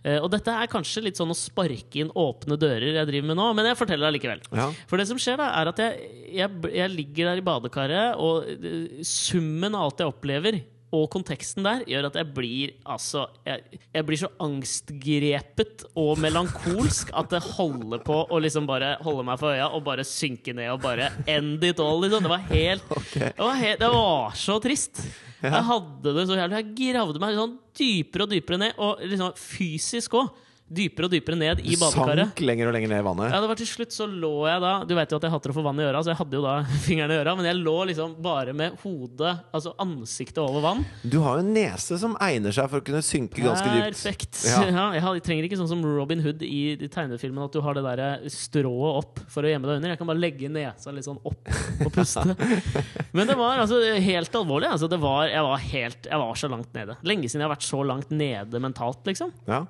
B: Eh, og dette er kanskje litt sånn å sparke inn åpne dører jeg driver med nå, men jeg forteller det likevel.
A: Ja.
B: For det som skjer, da, er at jeg, jeg, jeg ligger der i badekaret, og eh, summen av alt jeg opplever, og konteksten der, gjør at jeg blir altså Jeg, jeg blir så angstgrepet og melankolsk at det holder på å liksom bare holde meg for øya og bare synke ned og bare end it all, liksom. Det var helt, det, var helt det var så trist. Jeg hadde det så jævlig. Jeg gravde meg sånn dypere og dypere ned, og liksom fysisk òg. Dypere og dypere ned i badekaret.
A: Sank lenger og lenger ned i vannet.
B: Ja, det var til slutt så lå jeg da Du vet jo at jeg hater å få vann i øra, så jeg hadde jo da fingrene i øra, men jeg lå liksom bare med hodet, altså ansiktet over vann.
A: Du har jo en nese som egner seg for å kunne synke ganske dypt.
B: Perfekt.
A: Ja.
B: Ja. jeg, trenger ikke sånn som Robin Hood i, tegnefilmen, at du har det der strået opp for å gjemme deg under. Jeg kan bare legge nesa litt sånn opp og puste. Men det var altså helt alvorlig. Altså, det var, jeg, var helt, jeg var så langt nede. Lenge siden jeg har vært så langt nede mentalt, liksom.
A: Ja.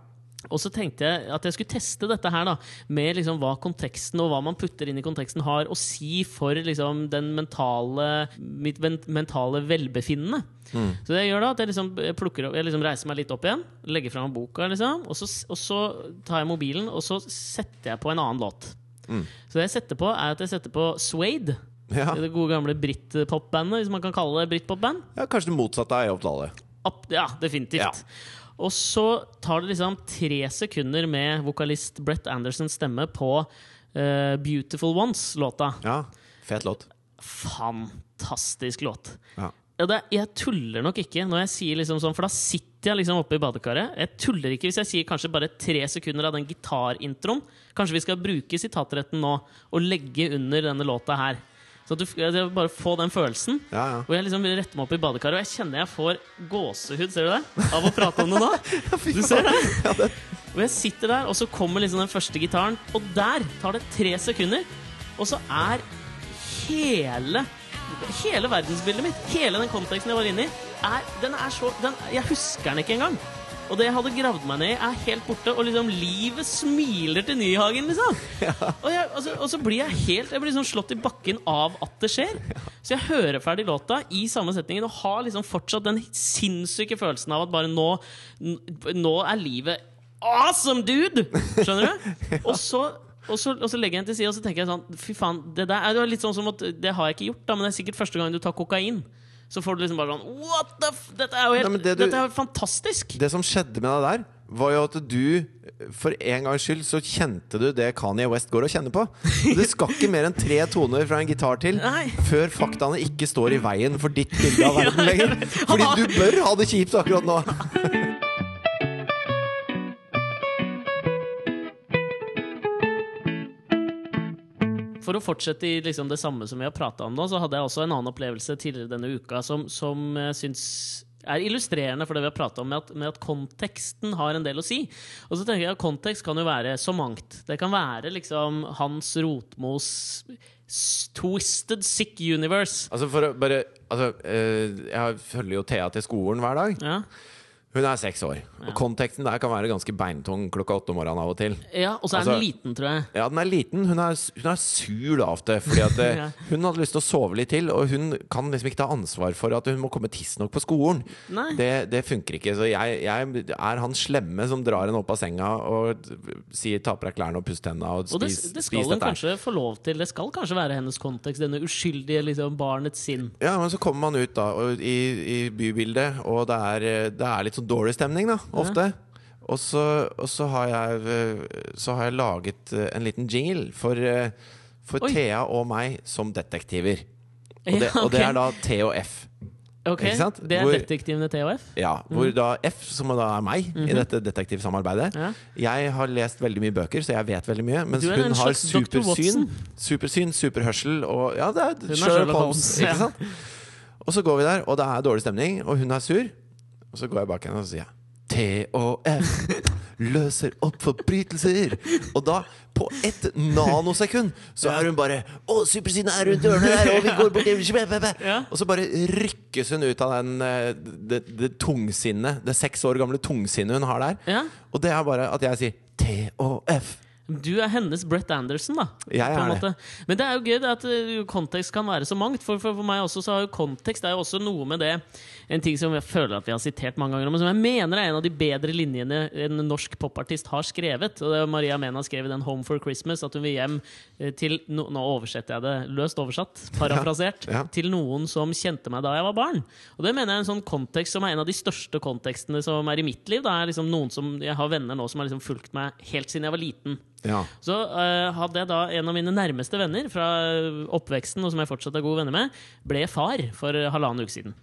B: Og så tenkte jeg at jeg skulle teste dette her da med liksom hva konteksten og hva man putter inn i konteksten, har å si for liksom den mentale mitt mentale velbefinnende. Så det jeg gjør da, at jeg liksom plukker opp Jeg liksom reiser meg litt opp igjen, legger fram boka, liksom, og så, og så tar jeg mobilen, og så setter jeg på en annen låt. Så det jeg setter på, er at jeg setter på Suede.
A: Ja.
B: Det gode gamle britpopbandet, hvis man kan kalle det britpopband.
A: ja, kanskje det motsatte av Eyolf Dale.
B: Ja, definitivt. Og så tar det liksom tre sekunder med vokalist Brett Andersons stemme på uh, 'Beautiful Ones'-låta.
A: Ja, fet låt.
B: Fantastisk låt.
A: Ja.
B: Det, jeg tuller nok ikke når jeg sier liksom sånn, for da sitter jeg liksom oppe i badekaret. Jeg tuller ikke hvis jeg sier kanskje bare tre sekunder av den gitarintroen. Kanskje vi skal bruke sitatretten nå og legge under denne låta her. Så du jeg bare få den følelsen.
A: Ja, ja.
B: Og jeg liksom retter meg opp i badekaret, og jeg kjenner jeg får gåsehud ser du det? av å prate om det nå. Du ser det?
A: Det
B: Og jeg sitter der, og så kommer liksom den første gitaren, og der tar det tre sekunder. Og så er hele Hele verdensbildet mitt, hele den konteksten jeg var inne i, er, den er så den, Jeg husker den ikke engang. Og det jeg hadde gravd meg ned i, er helt borte. Og liksom livet smiler til Nyhagen, liksom. Og, jeg, altså, og så blir jeg helt Jeg blir liksom slått i bakken av at det skjer. Så jeg hører ferdig låta i samme setningen og har liksom fortsatt den sinnssyke følelsen av at bare nå Nå er livet awesome, dude! Skjønner du? Og så og så, og så legger jeg den til side og så tenker jeg sånn Fy faen, det der er jo litt sånn som at Det har jeg ikke gjort, da, men det er sikkert første gang du tar kokain. Så får du liksom bare sånn What the f... Dette er jo helt
A: Nei, det du-
B: Dette er jo fantastisk!
A: Det som skjedde med deg der, var jo at du for en gangs skyld så kjente du det Kanye West går og kjenner på. Det skal ikke mer enn tre toner fra en gitar til
B: Nei.
A: før faktaene ikke står i veien for ditt bilde av verden lenger. Fordi du bør ha det kjipt akkurat nå.
B: For å fortsette i liksom det samme som vi har prata om nå, så hadde jeg også en annen opplevelse tidligere denne uka som, som jeg syns er illustrerende for det vi har prata om, med at, med at konteksten har en del å si. Og så tenker jeg at kontekst kan jo være så mangt. Det kan være liksom Hans Rotmos Twisted Sick Universe.
A: Altså for å bare altså, eh, Jeg følger jo Thea til skolen hver dag.
B: Ja.
A: Hun er seks år. Og konteksten der kan være ganske beintung klokka åtte om morgenen av og til.
B: Ja, Og så er
A: Altså-
B: den liten, tror jeg.
A: Ja, den er liten. Hun er, hun er sur lavt. Fordi at eh,
B: Ja.
A: hun hadde lyst til å sove litt til, og hun kan liksom ikke ta ansvar for at hun må komme tidsnok på skolen. Det, det funker ikke. Så jeg, jeg er han slemme som drar henne opp av senga og sier 'ta på deg klærne og puss tenna' og
B: Og det, det skal hun kanskje få lov til. Det skal kanskje være hennes kontekst, denne uskyldige liksom, barnets sinn.
A: Ja, men så kommer man ut da og, i, i bybildet, og det er, eh, det er litt sånn dårlig stemning, da. Ofte. Og så, og så har jeg eh, Så har jeg laget eh, en liten jingle for, eh, for Thea og meg som detektiver. Og det, og det er da T og F.
B: Ok? Det er
A: Hvor-
B: detektivene THF?
A: Ja, hvor da F, som da er meg i dette detektivsamarbeidet
B: Ja.
A: Jeg har lest veldig mye bøker, så jeg vet veldig mye. Mens hun har supersyn, supersyn, superhørsel og Ja, det er
B: er
A: Sherlock Holmes.
B: Holmes, ja.
A: Og så går vi der, og det er dårlig stemning, og hun er sur. Og så går jeg bak henne og så sier jeg T og F løser opp forbrytelser. Og da, på ett nanosekund, så er hun bare Å, supersiden er rundt hjørnet der, og vi går bort. Og så bare rykkes hun ut av den eh, det, det tungsinnet, det seks år gamle tungsinnet hun har der. Og det er bare at jeg sier T og F.
B: Du er hennes Brett Anderson, da.
A: Jeg er det.
B: Men det er jo gøy det at uh, kontekst kan være så mangt. For, for, for meg også så har jo kontekst er jo også noe med det En ting som jeg føler at vi har sitert mange ganger, men som jeg mener er en av de bedre linjene en norsk popartist har skrevet. Og det er Maria Mena skrev i den 'Home for Christmas' at hun vil hjem eh, til no, Nå oversetter jeg det løst oversatt, parafrasert.
A: Ja, ja.
B: Til noen som kjente meg da jeg var barn. Og det mener jeg er en sånn kontekst som er en av de største kontekstene som er i mitt liv. Da er liksom noen som Jeg har venner nå som har liksom fulgt meg helt siden jeg var liten.
A: Ja.
B: Så uh, hadde jeg da en av mine nærmeste venner fra oppveksten, og som jeg fortsatt er gode venner med, ble far for eh, halvannen uke siden.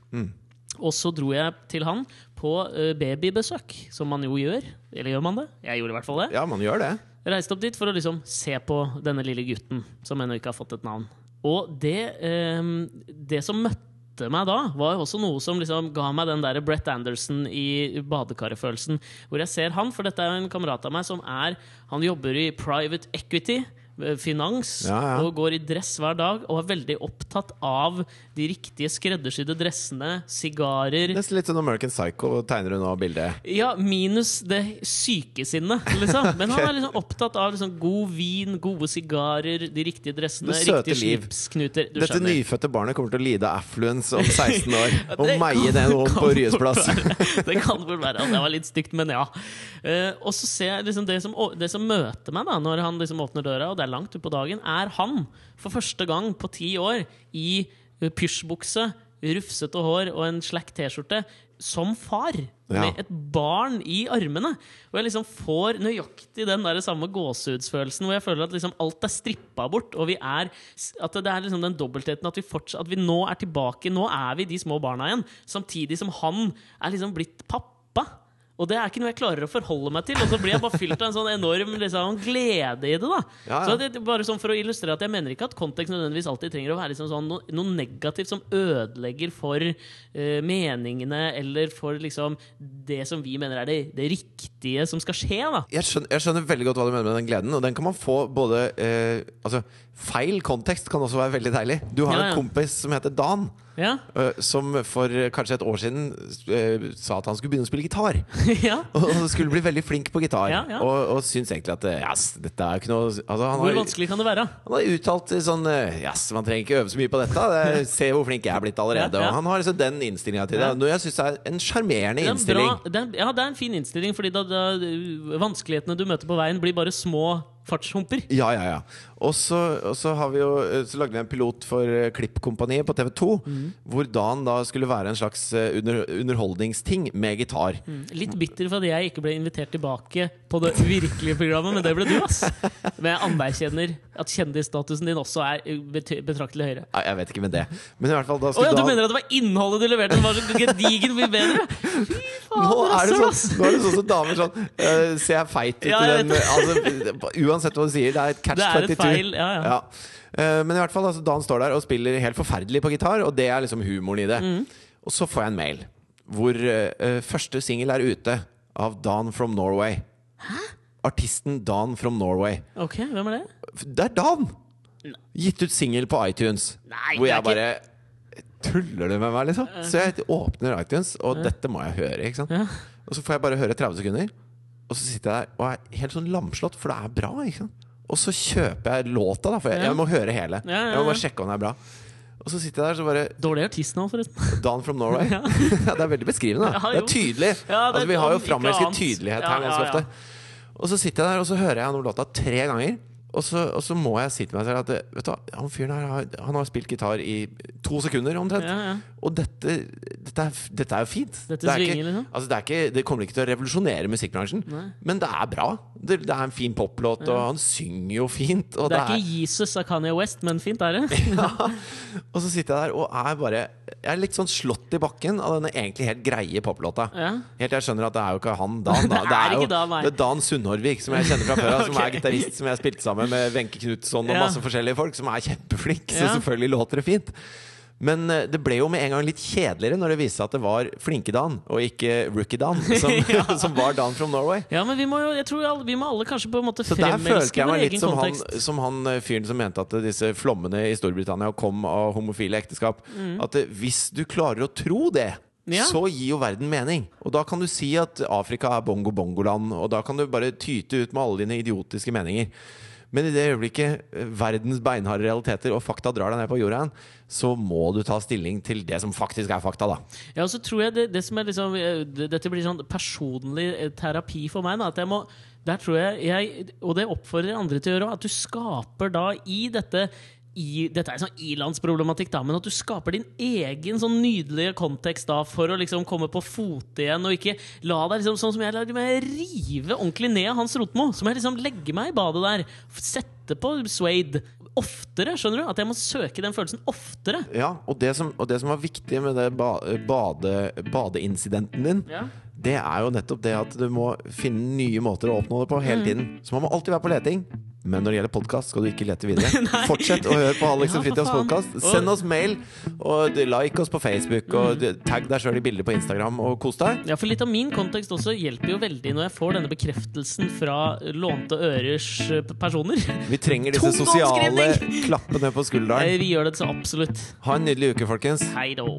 B: Og så dro jeg til han på eh, babybesøk, som man jo gjør. Eller gjør man det? Jeg gjorde i hvert fall det.
A: ja, man gjør det.
B: Reiste opp dit for å liksom se på denne lille gutten, som ennå ikke har fått et navn. Og det, eh, det som møtte meg da, var også noe som liksom ga meg den der Brett Anderson i badekaret-følelsen. Hvor jeg ser han, for dette er jo en kamerat av meg som er Han jobber i private equity. Eh, Finans
A: Ja, ja.
B: og går i dress hver dag og er veldig opptatt av de riktige skreddersydde dressene, sigarer
A: Nesten litt sånn American Psycho tegner hun nå bildet.
B: ja, minus det sykesinnet, liksom. Men han er liksom opptatt av liksom god vin, gode sigarer, de riktige dressene,
A: Det søte
B: riktige
A: liv.
B: slipsknuter. Du
A: Dette
B: skjønner.
A: nyfødte barnet kommer til å lide affluence om 16 år. Og meie
B: kan-
A: ned på Ryes plass.
B: Det kan vel være. Det var litt stygt, men ja. Uh, og så ser jeg liksom det som, det som møter meg da når han liksom åpner døra, og det er langt utpå dagen, er han for første gang på ti år i pysjbukse, rufsete hår og en slack T-skjorte. Som far,
A: Ja.
B: med et barn i armene. Og jeg liksom får nøyaktig den der samme gåsehudsfølelsen hvor jeg føler at liksom alt er strippa bort. Og vi er At det er liksom den dobbeltheten at vi, fortsatt, at vi nå er tilbake. Nå er vi de små barna igjen. Samtidig som han er liksom blitt pappa. Og det er ikke noe jeg klarer å forholde meg til. Og så blir jeg bare fylt av en sånn enorm liksom, glede i det. da
A: Ja, ja.
B: Så det, bare sånn For å illustrere at jeg mener ikke at kontekst nødvendigvis alltid trenger å være liksom sånn noe, noe negativt som ødelegger for uh, meningene eller for liksom det som vi mener er det, det riktige som skal skje. da
A: Jeg skjønner, jeg skjønner veldig godt hva du mener med den gleden, og den kan man få både uh, Altså, feil kontekst kan også være veldig deilig. Du har
B: ja.
A: en kompis som heter Dan.
B: Ja,
A: eh, som for kanskje et år siden eh, sa at han skulle begynne å spille gitar.
B: ja
A: Og skulle bli veldig flink på gitar.
B: Ja.
A: Og, og syns egentlig at yes, dette er jo ikke noe altså, han,
B: Hvor
A: har,
B: vanskelig kan det være?
A: han har uttalt sånn Yes, man trenger ikke øve så mye på dette. Det, se hvor flink jeg er blitt allerede. Og han har liksom den innstillinga til det. Noe jeg syns er en sjarmerende
B: er,
A: innstilling.
B: bra, det, er, ja, det er en fin innstilling, Fordi da, da vanskelighetene du møter på veien, blir bare små fartshumper.
A: Ja, ja, ja. Og så, og så har vi jo eh, Så lagde vi en pilot for eh, Klippkompaniet på TV2,
B: Mm.
A: hvor Dan da skulle være en slags eh, under, underholdningsting med gitar.
B: Litt bitter for at jeg ikke ble invitert tilbake på det virkelige programmet, men det ble du, ass. Men jeg anerkjenner at kjendisstatusen din også er betraktelig høyere.
A: Nei, jeg vet ikke med det. Men i hvert fall da skulle oh,
B: ja, du mener at det var innholdet du leverte som var så gedigent mye bedre?
A: Nå er, det sånn, nå er det sånn som damer sånn uh, Ser jeg feit ut
B: Ja,
A: i den altså, Uansett hva du sier, det er et catch
B: Det er et
A: 22.
B: feil, ja, ja.
A: Uh, men i hvert fall, altså, Dan står der og spiller helt forferdelig på gitar, og det er liksom humoren i det.
B: Mm.
A: Og så får jeg en mail hvor uh, første singel er ute av Dan from Norway. Hæ? Artisten Dan from Norway.
B: Ok, hvem er det?
A: Det er Dan! Gitt ut singel på iTunes.
B: Nei,
A: hvor
B: det
A: jeg bare Tuller du med meg, liksom? Så jeg åpner iTunes, og dette må jeg høre. ikke sant? Og så får jeg bare høre 30 sekunder, og så sitter jeg der og er helt sånn lamslått, for det er bra. ikke sant? Og så kjøper jeg låta, da, for jeg, jeg må høre hele. Jeg må bare sjekke om det er bra. Og så sitter jeg der så bare
B: Dårlig artist nå, forresten.
A: Dan from Norway. Ja. det er veldig beskrivende. Da. Det er tydelig.
B: Ja, det
A: altså, vi har jo framelsket tydelighet her ganske ofte. Og så sitter jeg der og så hører jeg gjennom låta tre ganger. Og så, og så må jeg si til meg selv at vet du, han fyren her har, han har spilt gitar i to sekunder omtrent.
B: Ja, ja.
A: Og dette, dette, er, dette er jo fint.
B: Dette
A: det, er ikke,
B: liksom.
A: altså det, er ikke, det kommer ikke til å revolusjonere musikkbransjen,
B: Nei.
A: men det er bra. Det, det er en fin poplåt, og han synger jo fint.
B: Det er ikke Jesus av Kanye West, men fint er det.
A: ja. Og så sitter jeg der og er bare Jeg er litt sånn slått i bakken av denne egentlig helt greie poplåta.
B: Ja.
A: Helt til jeg skjønner at det er jo ikke han Dan. Da.
B: Det er
A: jo
B: Dan,
A: er Dan Sundhorvik, som jeg kjenner fra før av. Som
B: Ok.
A: er gitarist som jeg har spilt sammen med Wenche Knutson og
B: Ja.
A: masse forskjellige folk, som er kjempeflinke, Så
B: Ja.
A: selvfølgelig låter det fint. Men eh, det ble jo med en gang litt kjedeligere når det viste seg at det var Flinke-Dan, og ikke Rookie-Dan, som, som var Dan from Norway.
B: Ja, men vi må jo Jeg tror alle, vi må alle kanskje på en måte
A: Så der følte
B: fremelske
A: jeg
B: vår
A: meg litt
B: egen
A: som han, som han eh, fyren som mente at disse flommene i Storbritannia kom av homofile ekteskap. At eh, hvis du klarer å tro det,
B: Mm. Ja.
A: så gir jo verden mening. Og da kan du si at Afrika er bongo-bongoland, og da kan du bare tyte ut med alle dine idiotiske meninger. Men i det øyeblikket eh, verdens beinharde realiteter og fakta drar deg ned på jorda så må du ta stilling til det som faktisk er fakta, da.
B: Ja, og så tror jeg det, det som er liksom eh, Dette blir sånn personlig eh, terapi for meg. Da, at jeg må Der tror jeg, jeg Og det oppfordrer andre til å gjøre. At du skaper da i dette i, dette er sånn ilandsproblematikk, da, men at du skaper din egen sånn nydelige kontekst da for å liksom komme på fote igjen, og ikke la deg liksom sånn som jeg lar meg rive ordentlig ned av Hans Rotmo. Som jeg liksom legger meg i badet der. Sette på Suede oftere. Skjønner du? At jeg må søke den følelsen oftere.
A: Ja, og det som, og det som var viktig med det ba, bade, badeincidenten din,
B: Ja.
A: det er jo nettopp det at du må finne nye måter å oppnå det på hele tiden. Så man må alltid være på leting. Men når det gjelder podkast, skal du ikke lete videre. Fortsett å høre på Alex og Fritjofs podkast. Send oss mail, og like oss på Facebook, og tagg deg sjøl i bilder på Instagram, og kos deg.
B: Ja, for litt av min kontekst også hjelper jo veldig når jeg får denne bekreftelsen fra lånte ørers eh, personer.
A: Vi trenger disse sosiale klappene på skulderen.
B: Vi gjør det så absolutt.
A: Ha en nydelig uke, folkens.
B: Hei då.